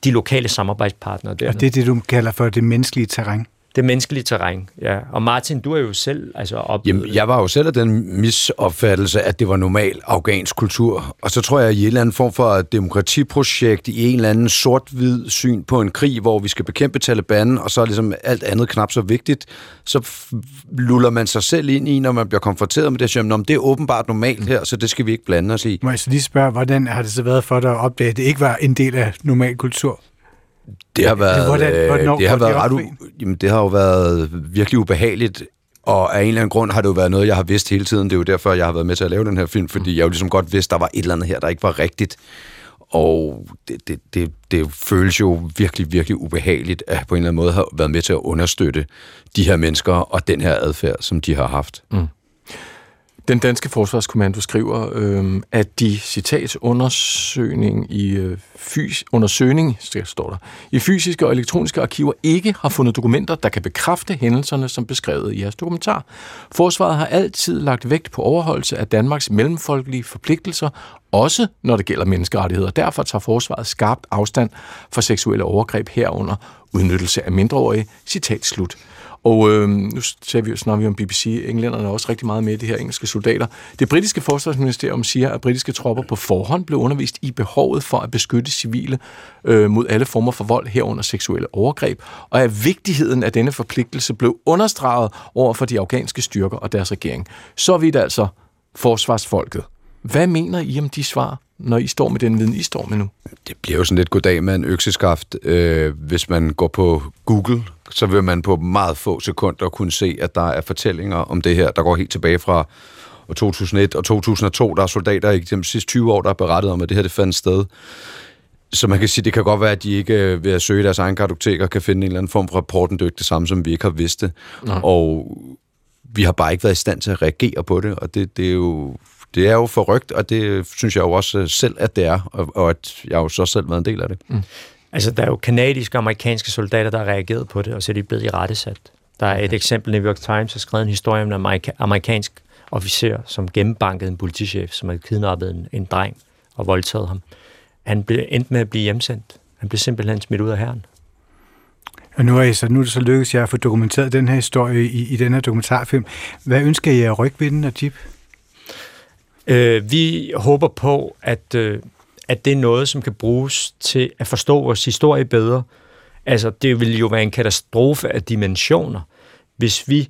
de lokale samarbejdspartnere der. Og det er det, du kalder for det menneskelige terræn. Det menneskelige terræn, ja. Og Martin, du er jo selv altså oplevet... Jamen, jeg var jo selv af den misopfattelse, at det var normal afghansk kultur. Og så tror jeg, at i en eller anden form for demokratiprojekt, i en eller anden sort-hvid syn på en krig, hvor vi skal bekæmpe Taliban, og så er ligesom alt andet knap så vigtigt, så luller man sig selv ind i, når man bliver konfronteret med det, så jamen, det er åbenbart normalt her, så det skal vi ikke blande os i. Må jeg så lige spørge, hvordan har det så været for dig at opdage, at det ikke var en del af normal kultur? Det har været, Hvordan- øh, hvornår det har været ret u- jamen, det har jo været virkelig ubehageligt, og af en eller anden grund har det jo været noget, jeg har vidst hele tiden. Det er jo derfor, jeg har været med til at lave den her film, fordi jeg jo ligesom godt vidste, der var et eller andet her, der ikke var rigtigt. Og det, det, det, det føles jo virkelig, virkelig ubehageligt, at på en eller anden måde have været med til at understøtte de her mennesker og den her adfærd, som de har haft. Mm. Den danske forsvarskommando skriver, øh, at de, citat, undersøgning i øh, fys, undersøgning, står der, i fysiske og elektroniske arkiver ikke har fundet dokumenter, der kan bekræfte hændelserne, som beskrevet i jeres dokumentar. Forsvaret har altid lagt vægt på overholdelse af Danmarks mellemfolkelige forpligtelser, også når det gælder menneskerettigheder. Derfor tager forsvaret skarpt afstand for seksuelle overgreb herunder udnyttelse af mindreårige. Citat slut. Og øh, nu ser vi snakker vi om BBC. Englænderne er også rigtig meget med i det her engelske soldater. Det britiske forsvarsministerium siger, at britiske tropper på forhånd blev undervist i behovet for at beskytte civile øh, mod alle former for vold herunder seksuelle overgreb, og at vigtigheden af denne forpligtelse blev understreget over for de afghanske styrker og deres regering. Så vidt altså forsvarsfolket. Hvad mener I om de svar, når I står med den viden, I står med nu? Det bliver jo sådan lidt goddag med en økseskaft. Øh, hvis man går på Google, så vil man på meget få sekunder kunne se, at der er fortællinger om det her, der går helt tilbage fra 2001 og 2002. Der er soldater i de sidste 20 år, der har berettet om, at det her det fandt sted. Så man kan sige, det kan godt være, at de ikke øh, ved at søge deres egen kartoteker kan finde en eller anden form for rapporten, det er jo ikke det samme, som vi ikke har vidst det. Nej. Og vi har bare ikke været i stand til at reagere på det, og det, det er jo det er jo forrygt, og det synes jeg jo også selv, at det er, og, og at jeg jo så selv været en del af det. Mm. Altså, der er jo kanadiske og amerikanske soldater, der har reageret på det, og så er de blevet i rettesat. Der er et eksempel, New York Times har skrevet en historie om en amerika- amerikansk officer, som gennembankede en politichef, som havde kidnappet en, en dreng og voldtaget ham. Han blev endt med at blive hjemsendt. Han blev simpelthen smidt ud af herren. Og nu er, I så, nu er det så lykkedes jer at få dokumenteret den her historie i, i den her dokumentarfilm. Hvad ønsker I at rykke ved den, Najib? Øh, vi håber på, at, øh, at det er noget, som kan bruges til at forstå vores historie bedre. Altså, det ville jo være en katastrofe af dimensioner, hvis vi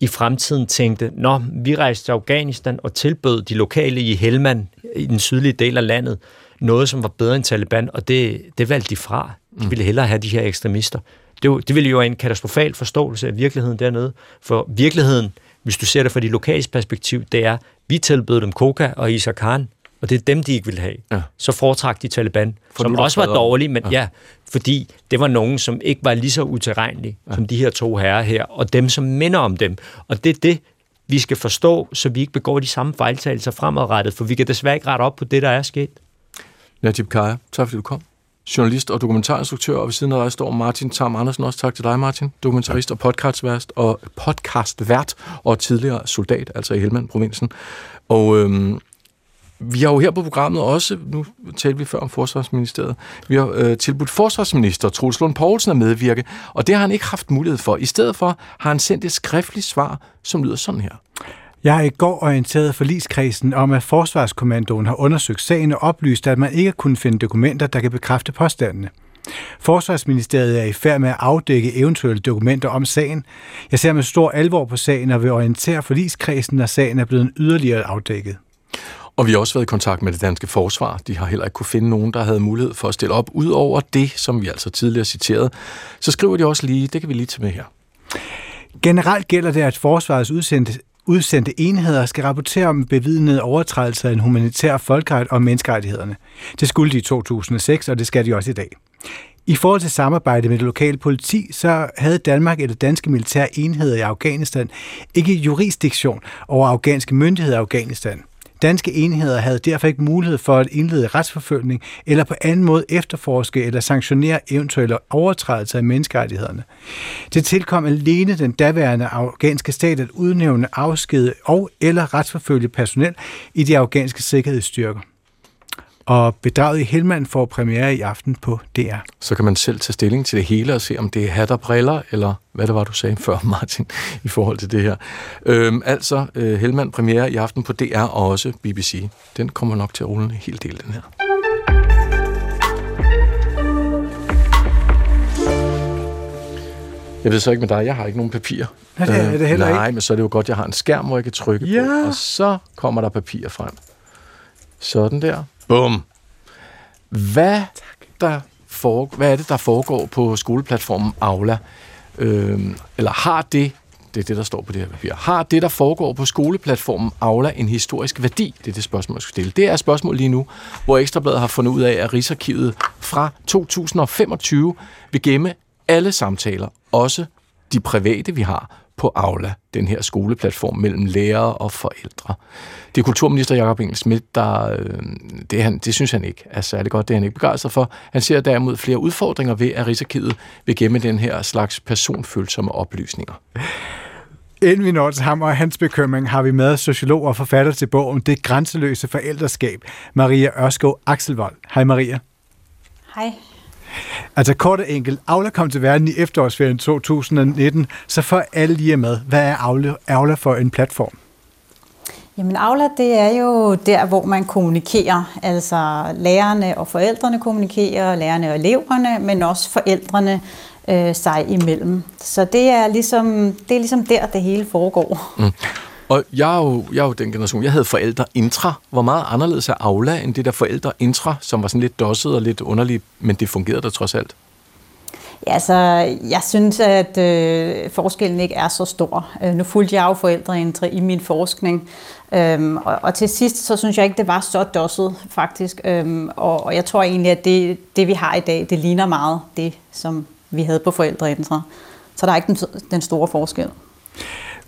i fremtiden tænkte, nå, vi rejste til Afghanistan og tilbød de lokale i Helmand, i den sydlige del af landet, noget, som var bedre end Taliban, og det, det valgte de fra. De ville hellere have de her ekstremister. Det, det ville jo være en katastrofal forståelse af virkeligheden dernede. For virkeligheden, hvis du ser det fra de lokale perspektiv, det er, vi tilbød dem Koka og Isa Khan, og det er dem, de ikke vil have, ja. så foretrak de Taliban, For som også var dårlige, men Ja. ja. ja, fordi det var nogen, som ikke var lige så utilregnelige ja. som de her to herrer her, og dem, som minder om dem. Og det er det, vi skal forstå, så vi ikke begår de samme fejltagelser fremadrettet, for vi kan desværre ikke rette op på det, der er sket. Najib Kaya, tak fordi du kom. Journalist og dokumentarinstruktør, og ved siden af dig står Martin Tam Andersen. Også tak til dig, Martin. Dokumentarist og podcastvært, og podcastvært og tidligere soldat, altså i Helmand-provinsen. Og øhm, vi har jo her på programmet også, nu talte vi før om Forsvarsministeriet, vi har øh, tilbudt forsvarsminister Troels Lund Poulsen at medvirke, og det har han ikke haft mulighed for. I stedet for har han sendt et skriftligt svar, som lyder sådan her. Jeg har i går orienteret forligskredsen om, at Forsvarskommandoen har undersøgt sagen og oplyst, at man ikke har kunnet finde dokumenter, der kan bekræfte påstandene. Forsvarsministeriet er i færd med at afdække eventuelle dokumenter om sagen. Jeg ser med stor alvor på sagen og vil orientere forligskredsen, når sagen er blevet yderligere afdækket. Og vi har også været i kontakt med det danske forsvar. De har heller ikke kunne finde nogen, der havde mulighed for at stille op. Udover det, som vi altså tidligere citerede, så skriver de også lige, det kan vi lige tage med her. Generelt gælder det, at forsvarets udsendte, udsendte enheder skal rapportere om bevidnede overtrædelser af en humanitær folkeret og menneskerettighederne. Det skulle de i 2006, og det skal de også i dag. I forhold til samarbejde med det lokale politi, så havde Danmark eller danske militære enheder i Afghanistan ikke jurisdiktion over afghanske myndigheder i Afghanistan. Danske enheder havde derfor ikke mulighed for at indlede retsforfølgning eller på anden måde efterforske eller sanktionere eventuelle overtrædelser af menneskerettighederne. Det tilkom alene den daværende afghanske stat at udnævne, afskede og eller retsforfølge personel i de afghanske sikkerhedsstyrker. Og bedraget i Helmand får premiere i aften på DR. Så kan man selv tage stilling til det hele og se, om det er hat og briller, eller hvad det var, du sagde før, Martin, i forhold til det her. Øhm, altså, øh, Helmand premiere i aften på DR og også BBC. Den kommer nok til at rulle en hel del, den her. Jeg ved så ikke med dig, jeg har ikke nogen papir. Nej, det er det heller Nej, ikke. men så er det jo godt, jeg har en skærm, hvor jeg kan trykke Ja. på, og så kommer der papir frem. Sådan der. Bum. Hvad, der foregår, hvad er det, der foregår på skoleplatformen Aula? Øhm, eller har det, det er det, der står på det her papir, har det, der foregår på skoleplatformen Aula en historisk værdi? Det er det spørgsmål, jeg skal stille. Det er et spørgsmål lige nu, hvor Ekstrabladet har fundet ud af, at Rigsarkivet fra 2025 vil gemme alle samtaler, også de private, vi har på Aula, den her skoleplatform mellem lærere og forældre. Det er kulturminister Jakob Engel Schmidt, der øh, det, han, det synes han ikke er særlig godt, det er han ikke begejstret for. Han ser derimod flere udfordringer ved, at Rigsarkivet vil gemme den her slags personfølsomme oplysninger. Inden vi når til ham og hans bekymring, har vi med sociolog og forfatter til bogen Det grænseløse forældreskab, Maria Ørskov Axelvold. Hej Maria. Hej. Altså kort og enkelt, Aula kom til verden i efterårsferien 2019, så for alle lige med, hvad er Aula, Aula for en platform? Jamen Aula, det er jo der, hvor man kommunikerer. Altså lærerne og forældrene kommunikerer, lærerne og eleverne, men også forældrene øh, sig imellem. Så det er, ligesom, det er ligesom der, det hele foregår. Mm. Og jeg er, jo, jeg er jo den generation, jeg havde forældre intra. Hvor meget anderledes er Aula end det der forældre intra, som var sådan lidt dosset og lidt underligt, men det fungerede da trods alt. Ja, altså, jeg synes, at øh, forskellen ikke er så stor. Øh, nu fulgte jeg jo forældreindtræ i min forskning, øhm, og, og til sidst, så synes jeg ikke, det var så dosset, faktisk. Øhm, og, og jeg tror egentlig, at det, det, vi har i dag, det ligner meget det, som vi havde på forældreindtræ. Så der er ikke den, den store forskel.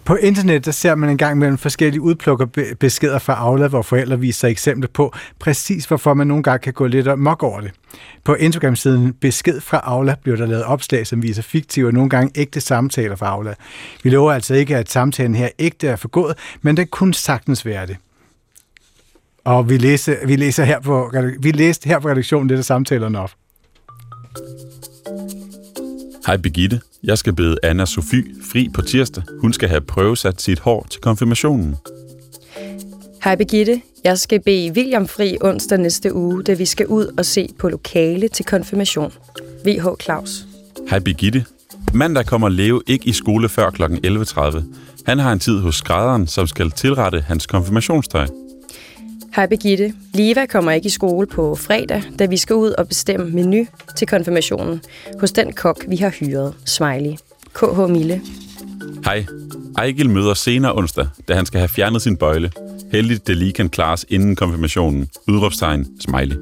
På internet der ser man en gang mellem forskellige udplukkerbeskeder fra Aula, hvor forældre viser eksempler på præcis, hvorfor man nogle gange kan gå lidt og mok over det. På Instagram-siden Besked fra Aula bliver der lavet opslag, som viser fiktive og nogle gange ægte samtaler fra Aula. Vi lover altså ikke, at samtalen her ægte er forgået, men det kunne sagtens være det. Og vi, læser, vi, læser her på, vi læste her på redaktionen lidt af samtalerne op. Hej Birgitte. Jeg skal bede Anna Sofie fri på tirsdag. Hun skal have prøvesat sit hår til konfirmationen. Hej Birgitte. Jeg skal bede William fri onsdag næste uge, da vi skal ud og se på lokale til konfirmation. VH Claus. Hej Birgitte. Mandag kommer Leo ikke i skole før kl. 11.30. Han har en tid hos skrædderen, som skal tilrette hans konfirmationstøj. Hej Birgitte. Liva kommer ikke i skole på fredag, da vi skal ud og bestemme menu til konfirmationen hos den kok, vi har hyret. Smiley. KH Mille. Hej. Ejgil møder senere onsdag, da han skal have fjernet sin bøjle. Heldigt det lige kan klares inden konfirmationen. Udråbstegn, smiley.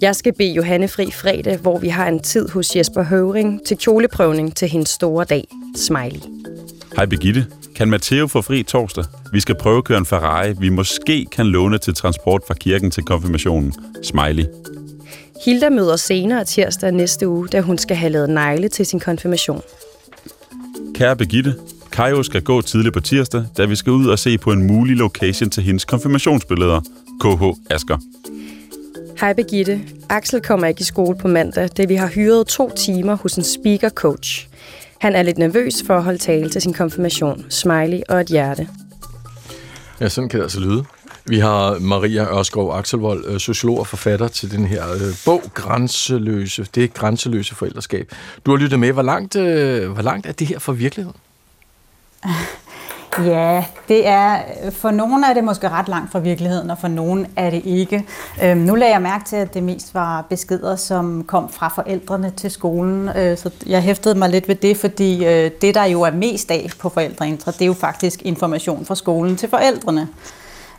Jeg skal bede Johanne fri fredag, hvor vi har en tid hos Jesper Høvring til kjoleprøvning til hendes store dag. Smiley. Hej Birgitte. Kan Matteo få fri torsdag? Vi skal prøve at køre en Ferrari, vi måske kan låne til transport fra kirken til konfirmationen. Smiley. Hilda møder senere tirsdag næste uge, da hun skal have lavet negle til sin konfirmation. Kære Birgitte, Kajo skal gå tidligt på tirsdag, da vi skal ud og se på en mulig location til hendes konfirmationsbilleder. KH Asker. Hej Birgitte. Axel kommer ikke i skole på mandag, da vi har hyret to timer hos en speaker coach. Han er lidt nervøs for at holde tale til sin konfirmation. Smiley og et hjerte. Ja, sådan kan det altså lyde. Vi har Maria Ørskov Axelvold, øh, sociolog og forfatter til den her øh, bog, Grænseløse. Det er Grænseløse forældreskab. Du har lyttet med. Hvor langt, øh, hvor langt er det her for virkeligheden? Ja, det er, for nogle er det måske ret langt fra virkeligheden, og for nogle er det ikke. Øhm, nu lagde jeg mærke til, at det mest var beskeder, som kom fra forældrene til skolen, øh, så jeg hæftede mig lidt ved det, fordi øh, det, der jo er mest af på forældreintra, det er jo faktisk information fra skolen til forældrene.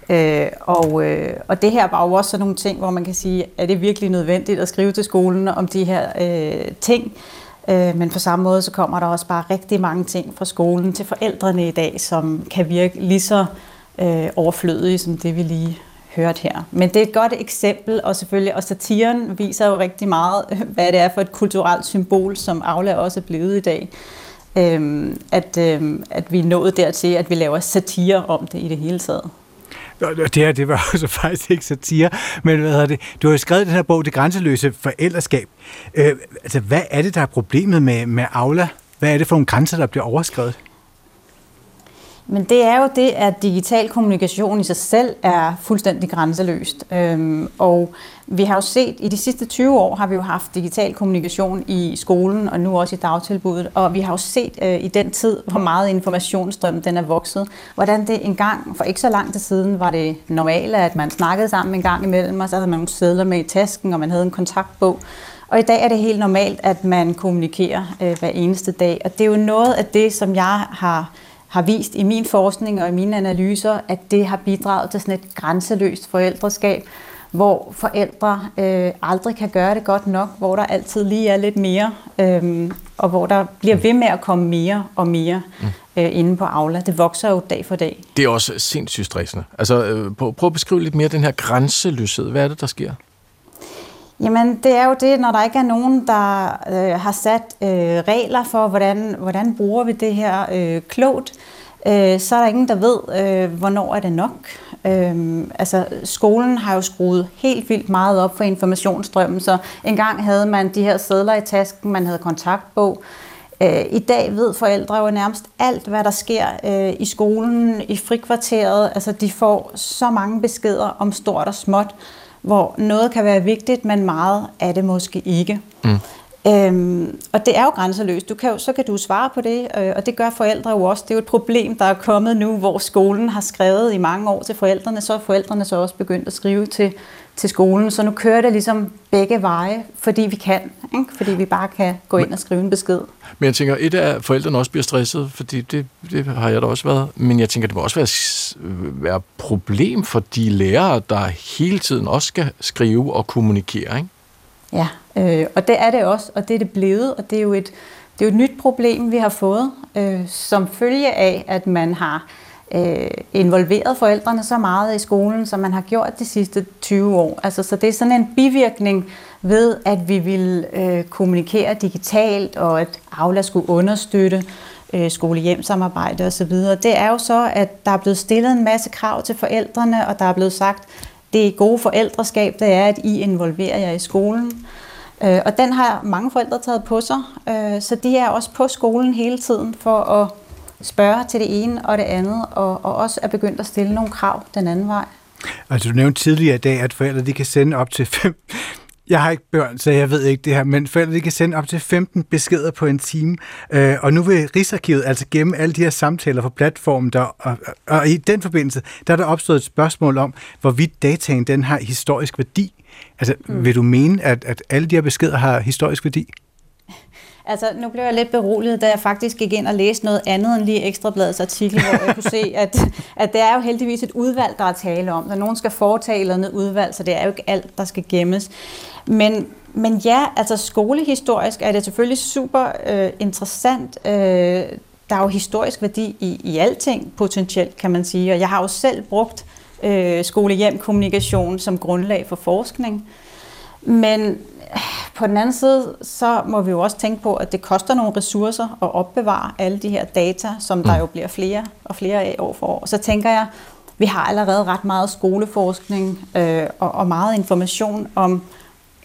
Øh, og, øh, og det her var jo også sådan nogle ting, hvor man kan sige, er det virkelig nødvendigt at skrive til skolen om de her øh, ting? Øh, men på samme måde, så kommer der også bare rigtig mange ting fra skolen til forældrene i dag, som kan virke lige så øh, overflødige som det, vi lige hørte her. Men det er et godt eksempel, og selvfølgelig, og satiren viser jo rigtig meget, hvad det er for et kulturelt symbol, som Aula også er blevet i dag. Øhm, at, øhm, at vi er nået dertil, at vi laver satire om det i det hele taget. Det her, det var altså så faktisk ikke satire, men hvad hedder det? Du har jo skrevet den her bog, Det grænseløse forældreskab. Øh, altså, hvad er det, der er problemet med, med Aula? Hvad er det for nogle grænser, der bliver overskrevet? Men det er jo det, at digital kommunikation i sig selv er fuldstændig grænseløst. Øhm, og vi har jo set, i de sidste 20 år har vi jo haft digital kommunikation i skolen, og nu også i dagtilbuddet. Og vi har jo set øh, i den tid, hvor meget informationsstrøm den er vokset. Hvordan det engang, for ikke så lang tid siden, var det normalt, at man snakkede sammen en gang imellem, og så havde man nogle sædler med i tasken, og man havde en kontaktbog. Og i dag er det helt normalt, at man kommunikerer øh, hver eneste dag. Og det er jo noget af det, som jeg har har vist i min forskning og i mine analyser, at det har bidraget til sådan et grænseløst forældreskab, hvor forældre øh, aldrig kan gøre det godt nok, hvor der altid lige er lidt mere, øh, og hvor der bliver ved med at komme mere og mere mm. øh, inde på Aula. Det vokser jo dag for dag. Det er også sindssygt stressende. Altså, øh, prøv at beskrive lidt mere den her grænseløshed. Hvad er det, der sker? Jamen, det er jo det, når der ikke er nogen, der øh, har sat øh, regler for, hvordan, hvordan bruger vi det her øh, klogt, øh, så er der ingen, der ved, øh, hvornår er det nok. Øh, altså, skolen har jo skruet helt vildt meget op for informationsstrømmen, så engang havde man de her sædler i tasken, man havde kontaktbog. Øh, I dag ved forældre jo nærmest alt, hvad der sker øh, i skolen, i frikvarteret. Altså, de får så mange beskeder om stort og småt, hvor noget kan være vigtigt, men meget er det måske ikke. Mm. Øhm, og det er jo grænseløst. Du kan jo, så kan du svare på det, øh, og det gør forældre jo også. Det er jo et problem, der er kommet nu, hvor skolen har skrevet i mange år til forældrene, så er forældrene så også begyndt at skrive til, til skolen. Så nu kører det ligesom begge veje, fordi vi kan. Ikke? Fordi vi bare kan gå ind og skrive en besked. Men jeg tænker, et af forældrene også bliver stresset, fordi det, det har jeg da også været. Men jeg tænker, det må også være, være problem for de lærere, der hele tiden også skal skrive og kommunikere, ikke? Ja, øh, og det er det også, og det er det blevet, og det er jo et, det er jo et nyt problem, vi har fået, øh, som følge af, at man har øh, involveret forældrene så meget i skolen, som man har gjort de sidste 20 år. Altså, så det er sådan en bivirkning ved, at vi vil øh, kommunikere digitalt, og at Aula skulle understøtte øh, skole-hjem-samarbejde osv. Det er jo så, at der er blevet stillet en masse krav til forældrene, og der er blevet sagt, det gode forældreskab, det er, at I involverer jer i skolen. Øh, og den har mange forældre taget på sig, øh, så de er også på skolen hele tiden for at spørge til det ene og det andet, og, og også er begyndt at stille nogle krav den anden vej. Altså du nævnte tidligere i dag, at forældre de kan sende op til fem, jeg har ikke børn, så jeg ved ikke det her, men forældre de kan sende op til 15 beskeder på en time, øh, og nu vil Rigsarkivet altså gemme alle de her samtaler på platformen, der, og, og, og i den forbindelse, der er der opstået et spørgsmål om, hvorvidt dataen den har historisk værdi. Altså, mm. vil du mene, at, at alle de her beskeder har historisk værdi? Altså, nu blev jeg lidt beroliget, da jeg faktisk gik ind og læste noget andet end lige Ekstrabladets artikel, hvor jeg kunne se, at, at det er jo heldigvis et udvalg, der er tale om. Når nogen skal foretage et eller andet udvalg, så det er jo ikke alt, der skal gemmes. Men, men ja, altså skolehistorisk er det selvfølgelig super øh, interessant. Øh, der er jo historisk værdi i, i alting potentielt, kan man sige. Og jeg har jo selv brugt øh, skole-hjem-kommunikation som grundlag for forskning. Men på den anden side, så må vi jo også tænke på, at det koster nogle ressourcer at opbevare alle de her data, som der mm. jo bliver flere og flere af år for år. Så tænker jeg, vi har allerede ret meget skoleforskning øh, og, og meget information om,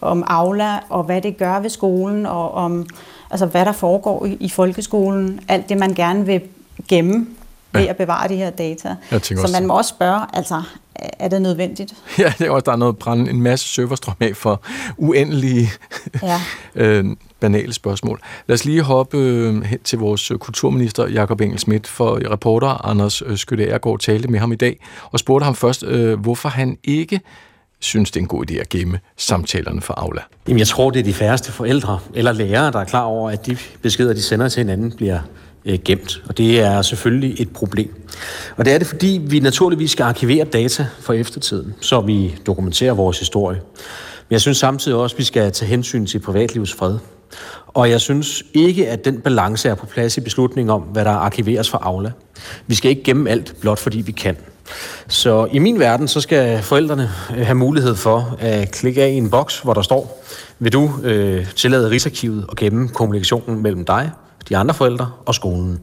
om Aula og hvad det gør ved skolen og om altså, hvad der foregår i, i folkeskolen. Alt det, man gerne vil gemme ved ja. at bevare de her data. Så man må også spørge, altså, er det nødvendigt? Ja, det er også, der er noget brænde en masse serverstrøm af for uendelige ja. øh, banale spørgsmål. Lad os lige hoppe øh, hen til vores kulturminister Jakob Engel Schmidt, for reporter Anders øh, Skytte går talte med ham i dag, og spurgte ham først, øh, hvorfor han ikke synes, det er en god idé at gemme samtalerne for Aula? Jamen, jeg tror, det er de færreste forældre eller lærere, der er klar over, at de beskeder, de sender til hinanden, bliver øh, gemt. Og det er selvfølgelig et problem. Og det er det, fordi vi naturligvis skal arkivere data for eftertiden, så vi dokumenterer vores historie. Men jeg synes samtidig også, at vi skal tage hensyn til privatlivets fred. Og jeg synes ikke, at den balance er på plads i beslutningen om, hvad der arkiveres for Aula. Vi skal ikke gemme alt, blot fordi vi kan. Så i min verden, så skal forældrene øh, have mulighed for at klikke af i en boks, hvor der står, vil du øh, tillade Rigsarkivet at gemme kommunikationen mellem dig, de andre forældre og skolen.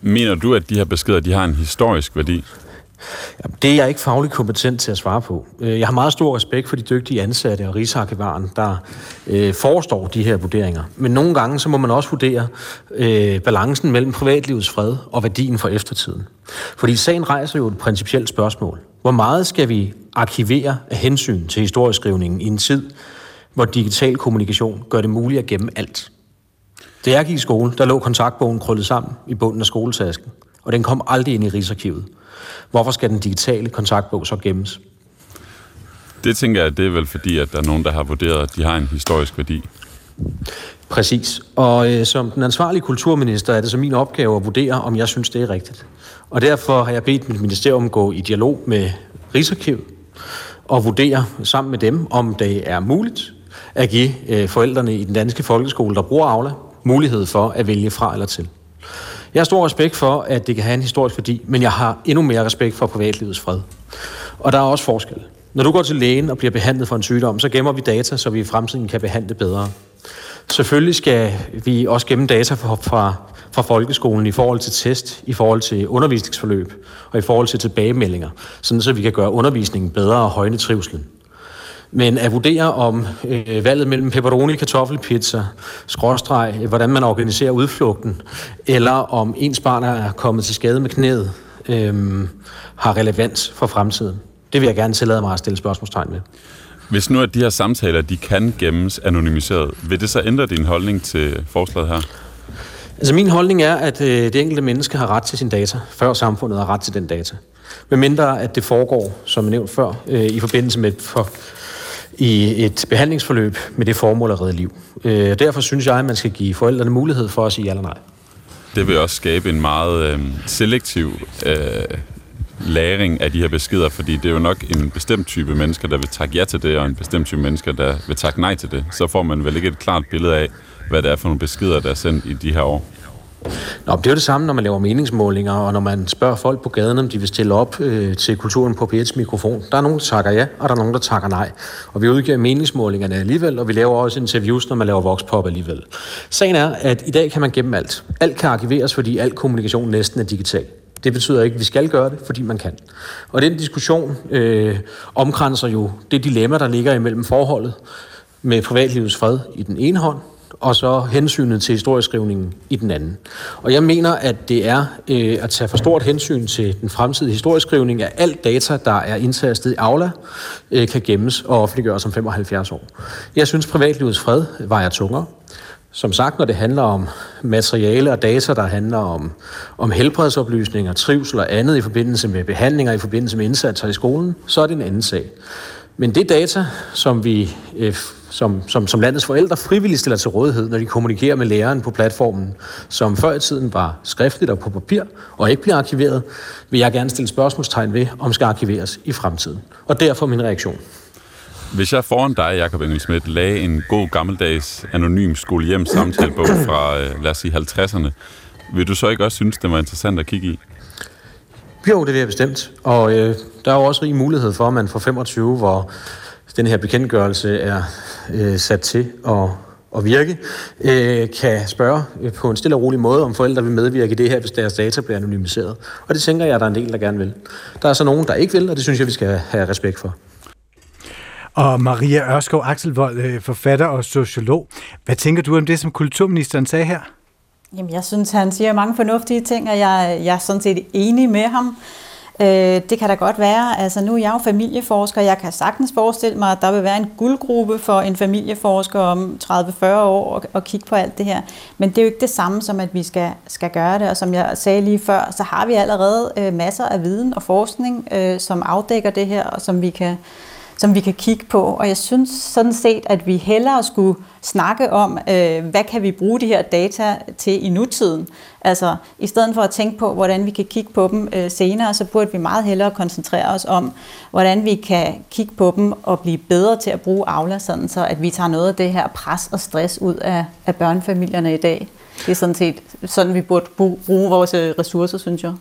Mener du, at de her beskeder de har en historisk værdi? Det er jeg ikke fagligt kompetent til at svare på. Øh, jeg har meget stor respekt for de dygtige ansatte og Rigsarkivaren, der øh, forestår de her vurderinger. Men nogle gange så må man også vurdere øh, balancen mellem privatlivets fred og værdien for eftertiden. Fordi sagen rejser jo et principielt spørgsmål. Hvor meget skal vi arkivere af hensyn til historieskrivningen i en tid, hvor digital kommunikation gør det muligt at gemme alt? Da jeg gik i skole, der lå kontaktbogen krøllet sammen i bunden af skoletasken, og den kom aldrig ind i Rigsarkivet. Hvorfor skal den digitale kontaktbog så gemmes? Det tænker jeg, det er vel fordi, at der er nogen, der har vurderet, at de har en historisk værdi. Præcis. Og øh, som den ansvarlige kulturminister er det så min opgave at vurdere, om jeg synes, det er rigtigt. Og derfor har jeg bedt mit ministerium gå i dialog med Rigsarkivet og vurdere sammen med dem, om det er muligt at give øh, forældrene i den danske folkeskole, der bruger Aula, mulighed for at vælge fra eller til. Jeg har stor respekt for, at det kan have en historisk værdi, men jeg har endnu mere respekt for privatlivets fred. Og der er også forskel. Når du går til lægen og bliver behandlet for en sygdom, så gemmer vi data, så vi i fremtiden kan behandle bedre. Selvfølgelig skal vi også gemme data fra, fra, fra folkeskolen i forhold til test, i forhold til undervisningsforløb og i forhold til tilbagemeldinger, sådan så vi kan gøre undervisningen bedre og højne trivselen. Men at vurdere om øh, valget mellem pepperoni, kartoffelpizza, skråstreg, hvordan man organiserer udflugten, eller om ens barn er kommet til skade med knæet, øh, har relevans for fremtiden. Det vil jeg gerne tillade mig at stille spørgsmålstegn med. Hvis nu at de her samtaler, de kan gemmes anonymiseret, vil det så ændre din holdning til forslaget her? Altså min holdning er, at øh, det enkelte menneske har ret til sin data, før samfundet har ret til den data. Men mindre at det foregår, som jeg nævnt før, øh, i forbindelse med et for, i et behandlingsforløb med det formål at redde liv. Øh, derfor synes jeg, at man skal give forældrene mulighed for at sige ja eller nej. Det vil også skabe en meget øh, selektiv øh, læring af de her beskeder, fordi det er jo nok en bestemt type mennesker, der vil takke ja til det, og en bestemt type mennesker, der vil takke nej til det. Så får man vel ikke et klart billede af, hvad det er for nogle beskeder, der er sendt i de her år. Nå, det er jo det samme, når man laver meningsmålinger, og når man spørger folk på gaden, om de vil stille op øh, til kulturen på p mikrofon. Der er nogen, der takker ja, og der er nogen, der takker nej. Og vi udgiver meningsmålingerne alligevel, og vi laver også interviews, når man laver voxpop alligevel. Sagen er, at i dag kan man gemme alt. Alt kan arkiveres, fordi al kommunikation næsten er digital. Det betyder ikke, at vi skal gøre det, fordi man kan. Og den diskussion øh, omkranser jo det dilemma, der ligger imellem forholdet med privatlivets fred i den ene hånd, og så hensynet til historieskrivningen i den anden. Og jeg mener, at det er øh, at tage for stort hensyn til den fremtidige historieskrivning, at alt data, der er indtastet i Aula, øh, kan gemmes og offentliggøres om 75 år. Jeg synes, privatlivets fred vejer tungere. Som sagt, når det handler om materiale og data, der handler om, om helbredsoplysninger, trivsel og andet i forbindelse med behandlinger, i forbindelse med indsatser i skolen, så er det en anden sag. Men det data, som vi øh, som, som, som landets forældre frivilligt stiller til rådighed, når de kommunikerer med læreren på platformen, som før i tiden var skriftligt og på papir og ikke bliver arkiveret, vil jeg gerne stille spørgsmålstegn ved, om skal arkiveres i fremtiden. Og derfor min reaktion. Hvis jeg foran dig, Jacob Engelsmidt, lagde en god gammeldags anonym skolehjem samtalebog fra, øh, lad os sige, 50'erne, vil du så ikke også synes, det var interessant at kigge i? Jo, det vil jeg bestemt. Og øh, der er jo også rig mulighed for, at man fra 25, hvor den her bekendtgørelse er øh, sat til at, at virke, øh, kan spørge øh, på en stille og rolig måde, om forældre vil medvirke i det her, hvis deres data bliver anonymiseret. Og det tænker jeg, at der er en del, der gerne vil. Der er så nogen, der ikke vil, og det synes jeg, vi skal have respekt for. Og Maria Ørskov Axelvold, øh, forfatter og sociolog. Hvad tænker du om det, som kulturministeren sagde her? Jamen, jeg synes, han siger mange fornuftige ting, og jeg, jeg er sådan set enig med ham. Øh, det kan da godt være. Altså, nu er jeg jo familieforsker, jeg kan sagtens forestille mig, at der vil være en guldgruppe for en familieforsker om 30-40 år og, og kigge på alt det her. Men det er jo ikke det samme som, at vi skal, skal gøre det. Og som jeg sagde lige før, så har vi allerede øh, masser af viden og forskning, øh, som afdækker det her, og som vi kan som vi kan kigge på. Og jeg synes sådan set, at vi hellere skulle snakke om, øh, hvad kan vi bruge de her data til i nutiden. Altså, i stedet for at tænke på, hvordan vi kan kigge på dem øh, senere, så burde vi meget hellere koncentrere os om, hvordan vi kan kigge på dem og blive bedre til at bruge Aula, sådan så at vi tager noget af det her pres og stress ud af, af børnefamilierne i dag. Det er sådan set sådan, vi burde bruge vores øh, ressourcer, synes jeg.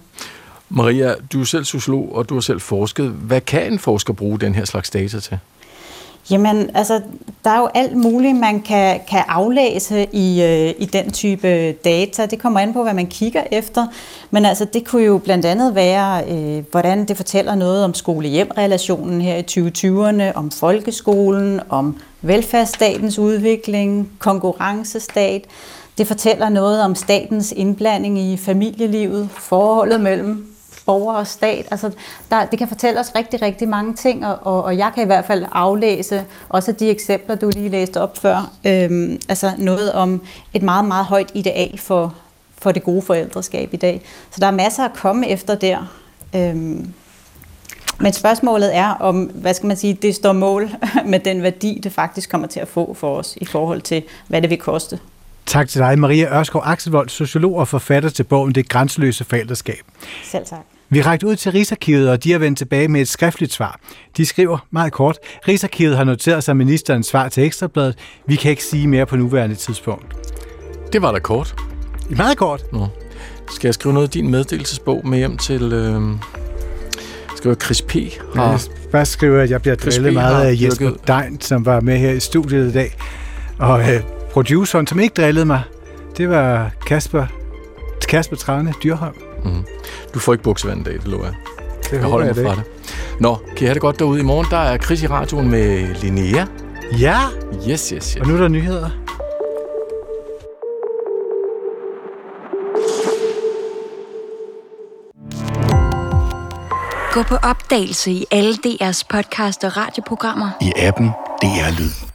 Maria, du er selv sociolog, og du har selv forsket. Hvad kan en forsker bruge den her slags data til? Jamen, altså, der er jo alt muligt, man kan, kan aflæse i, øh, i den type data. Det kommer an på, hvad man kigger efter. Men altså, det kunne jo blandt andet være, øh, hvordan det fortæller noget om skole-hjem-relationen her i 2020'erne, om folkeskolen, om velfærdsstatens udvikling, konkurrencestat. Det fortæller noget om statens indblanding i familielivet, forholdet mellem borger og stat. Altså, der, det kan fortælle os rigtig, rigtig mange ting, og, og jeg kan i hvert fald aflæse også de eksempler, du lige læste op før. Øhm, altså noget om et meget, meget højt ideal for, for det gode forældreskab i dag. Så der er masser at komme efter der. Øhm, men spørgsmålet er, om hvad skal man sige, det står mål med den værdi, det faktisk kommer til at få for os i forhold til, hvad det vil koste. Tak til dig, Maria Ørskov Axelvold, sociolog og forfatter til bogen Det grænseløse forældreskab. Selv tak. Vi rækte ud til Rigsarkivet, og de har vendt tilbage med et skriftligt svar. De skriver meget kort, Rigsarkivet har noteret sig ministerens svar til Ekstrabladet. Vi kan ikke sige mere på nuværende tidspunkt. Det var da kort. Meget kort. Nå. Skal jeg skrive noget af din meddelelsesbog med hjem til... Øh... Skriver Chris P. Har... Ja, bare skriver, at jeg bliver drillet meget af Jesper Dein, som var med her i studiet i dag. Og øh, produceren, som ikke drillede mig, det var Kasper, Kasper Trane Dyrholm. Mm-hmm. Du får ikke buksevand i dag, det lover jeg. Det jeg holder mig fra det. Nå, kan I have det godt derude i morgen? Der er Chris i radioen med Linnea. Ja! Yes, yes, yes. Og nu er der nyheder. Gå på opdagelse i alle DR's podcast og radioprogrammer. I appen DR Lyd.